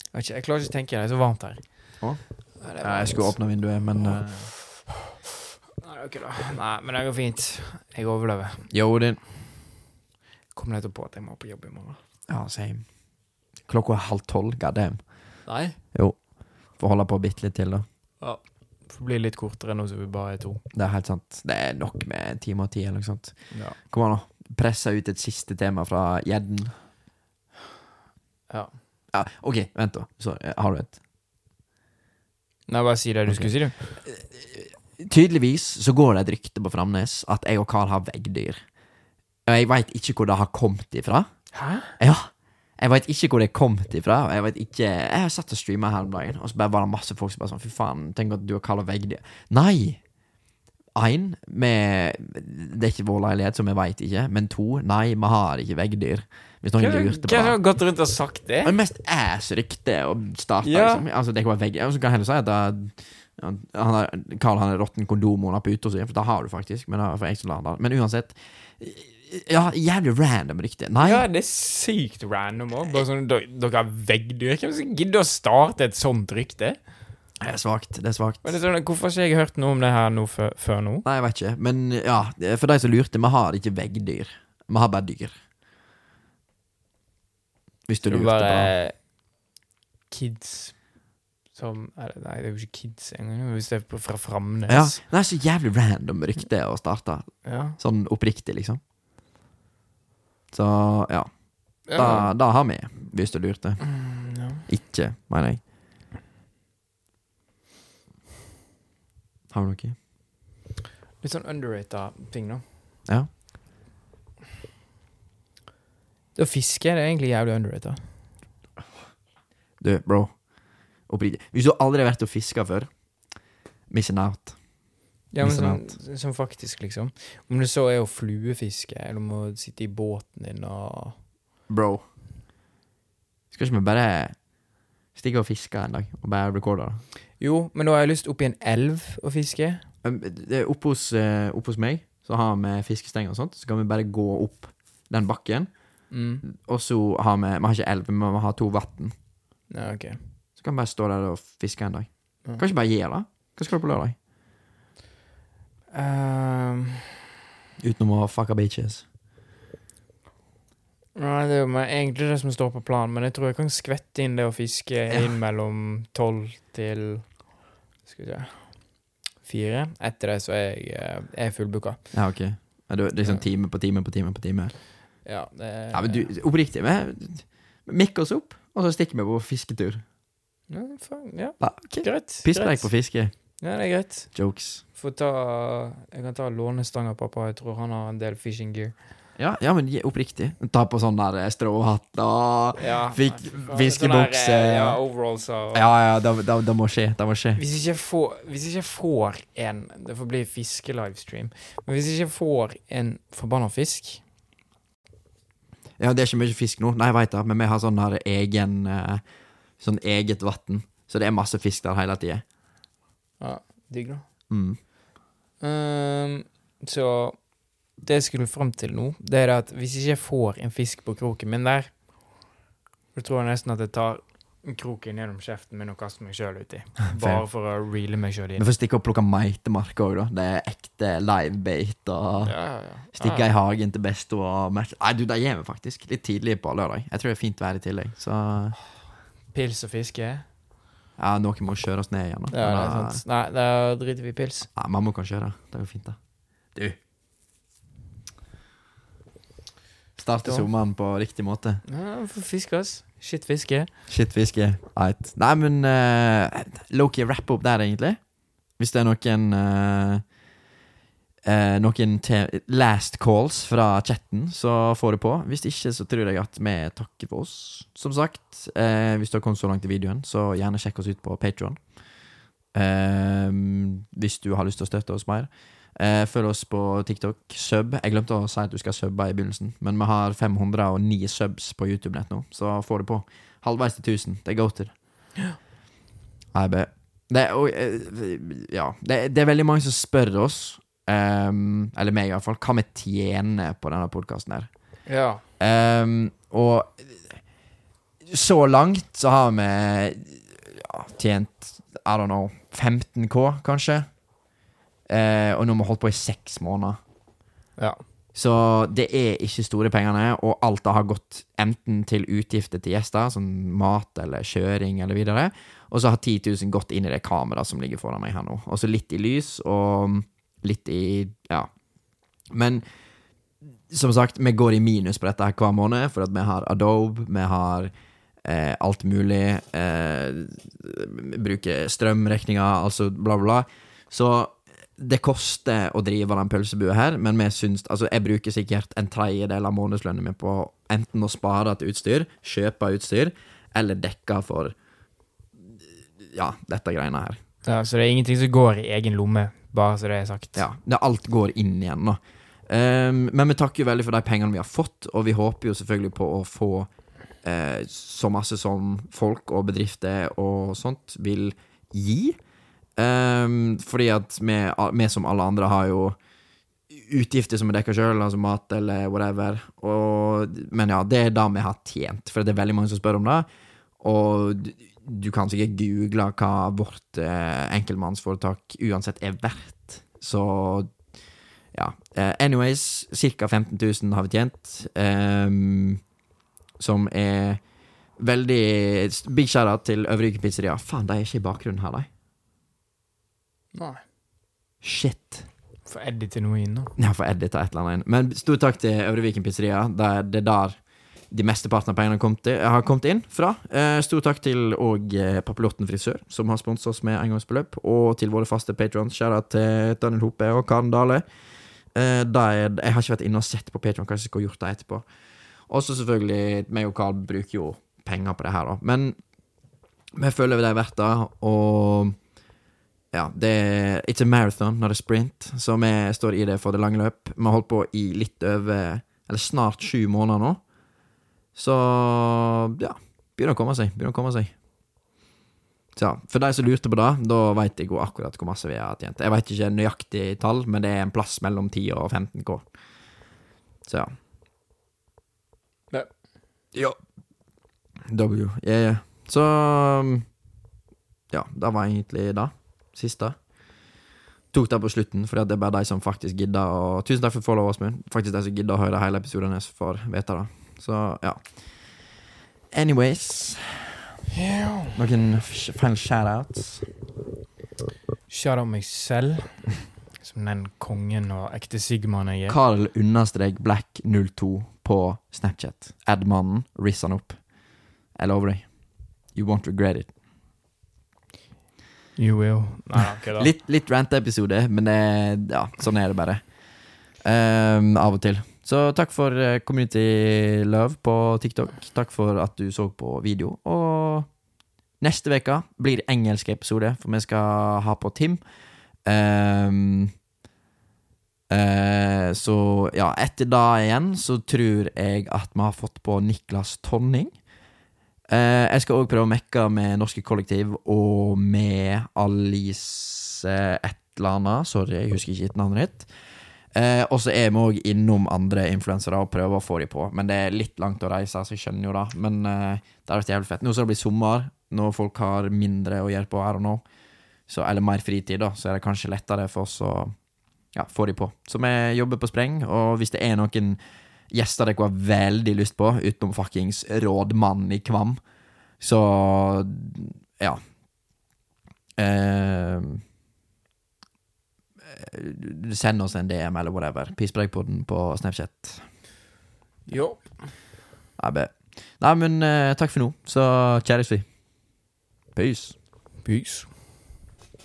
Jeg vet ikke, jeg klarer ikke å tenke. Det er så varmt her. Å? Nei, det Ja, jeg skulle åpne vinduet, men eh, Nei, ok da. Nei, men det går fint. Jeg overlever. Yo, din. Kom nettopp på at jeg må på jobb i morgen. Ja, same. Klokka er halv tolv. God damn. Nei? Får holde på bitte litt til, da. Ja. Får bli litt kortere nå som vi bare er to. Det er helt sant. Det er nok med en time og ti, eller noe sånt. Ja. Kom an, da. Presse ut et siste tema fra gjedden. ja. Ja, OK, vent, da. Sorry, har du et? Nei, bare si det du okay. skulle si, du. Tydeligvis så går det et rykte på Framnes at jeg og Carl har veggdyr. Og jeg veit ikke hvor det har kommet ifra. Hæ? Ja. Jeg veit ikke hvor det har kommet ifra. Jeg vet ikke Jeg har satt og streama her om dagen, og så bare var det masse folk som bare sånn Fy faen, tenk at du og Carl har veggdyr. Nei! én, Det er ikke vår leilighet, så vi veit ikke. Men to, nei, vi har ikke veggdyr. Hvis noen lurte på hvem har gått rundt og sagt det? Det er mest ass-rykte å starte, Ja. liksom. Altså, det kan være vegg. Og så kan jeg heller si at det, han er, Carl han er råtten kondom under puta si, for det har du faktisk. Men, som men uansett Ja, jævlig random rykte. Nei. Ja, det er sykt random òg. Bare sånn, dere har veggdyr. Hvem som gidder å starte et sånt rykte? Det er svakt. Det er svagt. Men det er sånn, Hvorfor har ikke jeg hørt noe om det her nå før, før nå? Nei, jeg vet ikke. Men ja, for de som lurte, vi har ikke veggdyr. Vi har bare dyr. Hvis du er lurte på det. kids som eller, Nei, det er jo ikke kids engang. Hvis det er på- fra Framnes. Ja, det er så jævlig random rykte å starte. Ja. Sånn oppriktig, liksom. Så ja. Da, Ja. da har vi, hvis du lurte. Mm, ja. Ikke, mener jeg. Har du noe? Litt sånn underrata ting, da. Ja. Det å fiske er egentlig jævlig underrata. Du, bro. Oppriktig. Hvis du aldri har vært og fiska før, missing out. Ja, men sånn, sånn faktisk, liksom. Om det så er å fluefiske, eller om å sitte i båten din og Bro. Skal ikke vi bare stikke og fiske en dag, og bare recorde Da? Jo, men nå har jeg lyst opp i en elv å fiske. Um, Oppe hos, opp hos meg så har vi fiskestenger og sånt. Så kan vi bare gå opp den bakken. Mm. Og så har vi Vi har ikke elv, men vi har to vann. Ja, ok. Så kan vi bare stå der og fiske en dag. Kan ikke bare gjøre det? Hva skal du på lørdag? Um, Utenom å fucka bitches. nei, det er jo meg- egentlig det som står på planen, men jeg tror jeg kan skvette inn det å fiske Ja. inn mellom tolv til Skal vi se Fire. Etter det så er jeg, eh, er jeg fullbooka. Ja, ok. Det er liksom time på time på time på time. Ja, det Ja, men du, oppriktig, vi mikker oss opp, og så stikker vi på fisketur. Ja, faen, ja, Ja, ok. greit. Pisspreik på fiske. Ja, det er greit. Jokes. Får ta Jeg kan ta lånestang av pappa. Jeg tror han har en del fishing gear. Ja, ja men oppriktig. Ta på sånn der eh, stråhatt og Ja, Fikk fiskebukse. sånn der, eh, Ja, overalls og Ja, ja, det, det, det må skje. Det må skje. Hvis ikke jeg får Hvis ikke jeg får en Det får bli fiskelivestream. Men hvis ikke jeg får en forbanna fisk Ja, det er ikke mye fisk nå. Nei, jeg veit det, men vi har sånn her egen eh, Sånn eget vann. Så det er masse fisk der hele tida. Ja, digg, da. Mm. Um, så det jeg skulle fram til nå, det er at hvis ikke jeg får en fisk på kroken min der, så tror jeg nesten at jeg tar kroken gjennom kjeften min og kaster meg sjøl uti. Bare for å reele meg sjøl Vi inn. får stikke og plukke meitemark òg, da. Det er ekte livebait. Og Ja, ja, ja. stikke i hagen til besto og match. Nei, du, det gjør vi faktisk. Litt tidlig på lørdag. Jeg tror det er fint vær i tillegg. Så Pils og fiske? ja, noen må kjøre oss ned igjen. Da. Ja, det er eh, sant. Nei, da driter vi i pils. Nei, mamma kan kjøre. Det går fint, da. Du. Starte sommeren på riktig måte. Ja, fiske, ass. Shit fiske. Shit, fiske. Right. Nei, men uh, Loki wrap opp der, egentlig. Hvis det er noen eh, eh, Noen last calls fra chatten, så får du på. Hvis ikke, så tror jeg at vi takker for oss. Som sagt, eh, hvis du har kommet så langt i videoen, så gjerne sjekk oss ut på Patron. hvis du har lyst til å støtte oss mer. Eh, følg oss på TikTok. Sub. Jeg glemte å si at du skal subbe i begynnelsen, men vi har 509 subs på YouTube nett nå, så får du på. Halvveis til 1000. Det er. Nei. Det og, eh, ja, det, det er veldig mange som spør oss, ehm, eller meg iallfall, hva vi tjener på denne podkasten her. Ja. Um, og så langt så har vi ja, tjent I don't know 15K, kanskje. Uh, og nå har vi holdt på i seks måneder. ja. Så det er ikke store pengene, og alt det har gått enten til utgifter til gjester, som mat eller kjøring eller videre, og så har 10 000 gått inn i det kameraet som ligger foran meg her nå. Og så litt i lys, og litt i Ja. Men som sagt, vi går i minus på dette her hver måned, for at vi har Adobe, vi har eh, alt mulig. Eh, bruker strømregninger, altså bla, bla. Så det koster å drive den pølsebua her, men vi syns Altså, jeg bruker sikkert en tredjedel av månedslønna mi på enten å spare til utstyr, kjøpe utstyr, eller dekke for Ja, dette greiene her. ja. Så det er ingenting som går i egen lomme, Bare så det er sagt. Ja, det alt går inn igjen, da. Um, men vi takker jo veldig for de pengene vi har fått, og vi håper jo selvfølgelig på å få eh, så masse som folk og bedrifter og sånt vil gi. Um, fordi at vi, vi som alle andre har jo utgifter som vi dekker sjøl, altså mat eller whatever. Og, men ja, det er det vi har tjent, for det er veldig mange som spør om det. Og du, kan sikkert google hva vårt eh, enkeltmannsforetak uansett er verdt. Så ja. Eh, anyways, ca. 15 000 har vi tjent. ehm, som er veldig Big shout-out til Øvre Pizzeria. Faen, de er ikke i bakgrunnen her, de. Nei. Shit. Få edita noe inn, da. Ja, få edita et eller annet inn. Men stor takk til Øvreviken Pizzeria. Det er det er der de mesteparten av pengene kommet, i- har kommet inn fra. Eh, stor takk til og eh, Papiljotten frisør, som har sponset oss med engangsbeløp. Og til våre faste patrons. Kjære til Daniel Hope og Karen Dale. Eh, er, jeg har ikke vært inne og sett på Patron, kanskje jeg skulle gjort det etterpå. Og så selvfølgelig, meg og Carl bruker jo penger på det her, da. Men vi føler det er verdt det, og ja, det er a marathon, not a sprint, så vi står i det for det lange løp. Vi har holdt på i litt over Eller snart sju måneder nå. Så ja, begynner å komme seg. Begynner å komme seg. Så ja, For de som lurte på det, da veit jeg jo akkurat hvor masse vi har tjent. Jeg veit ikke nøyaktig tall, men det er en plass mellom 10 og 15 K. Så ja. Ja. Ja. W. Yeah, yeah. Så Ja, det var egentlig det. Siste. Tok det på slutten, at det er bare de som faktisk gidder å Tusen takk for follow, Åsmund. Faktisk de som gidder å høre hele episoden, får vite det. Så ja. Anyways Noen final shoutouts? Shoutout meg selv, som den kongen og ekte Sigmaen jeg er. Carl understrek black02 på Snapchat. Add mannen, riss han opp. Jeg lover deg. You won't regret it. You will. Nei, okay, da. Litt, litt rant-episode, men det, ja, sånn er det bare. Um, av og til. Så takk for eh, community love på TikTok. Takk for at du så på video. Og neste uke blir engelsk episode, for vi skal ha på Tim. Um, uh, så ja, etter da igjen så tror jeg at vi har fått på Niklas Tonning. Uh, jeg skal òg prøve å mekke med Norske Kollektiv og med Alice et eller annet. Sorry, jeg husker ikke navnet ditt. Eh, og så er vi òg innom andre influensere og prøver å få dem på. Men det er litt langt å reise, så jeg skjønner jo det. Men eh, det har vært jævlig fett. Nå som det blir sommer, når folk har mindre å gjøre på, her og nå, Så, eller mer fritid, da, så er det kanskje lettere for oss å ja, få dem på. Så vi jobber på spreng, og hvis det er noen gjester dere har veldig lyst på, utenom fuckings rådmannen i Kvam, så ja. Eh, send oss en DM eller whatever. Pisspreikpodden på Snapchat. Jo. Nei, Nei men uh, takk for nå, så kjæres vi. Peace. Peace.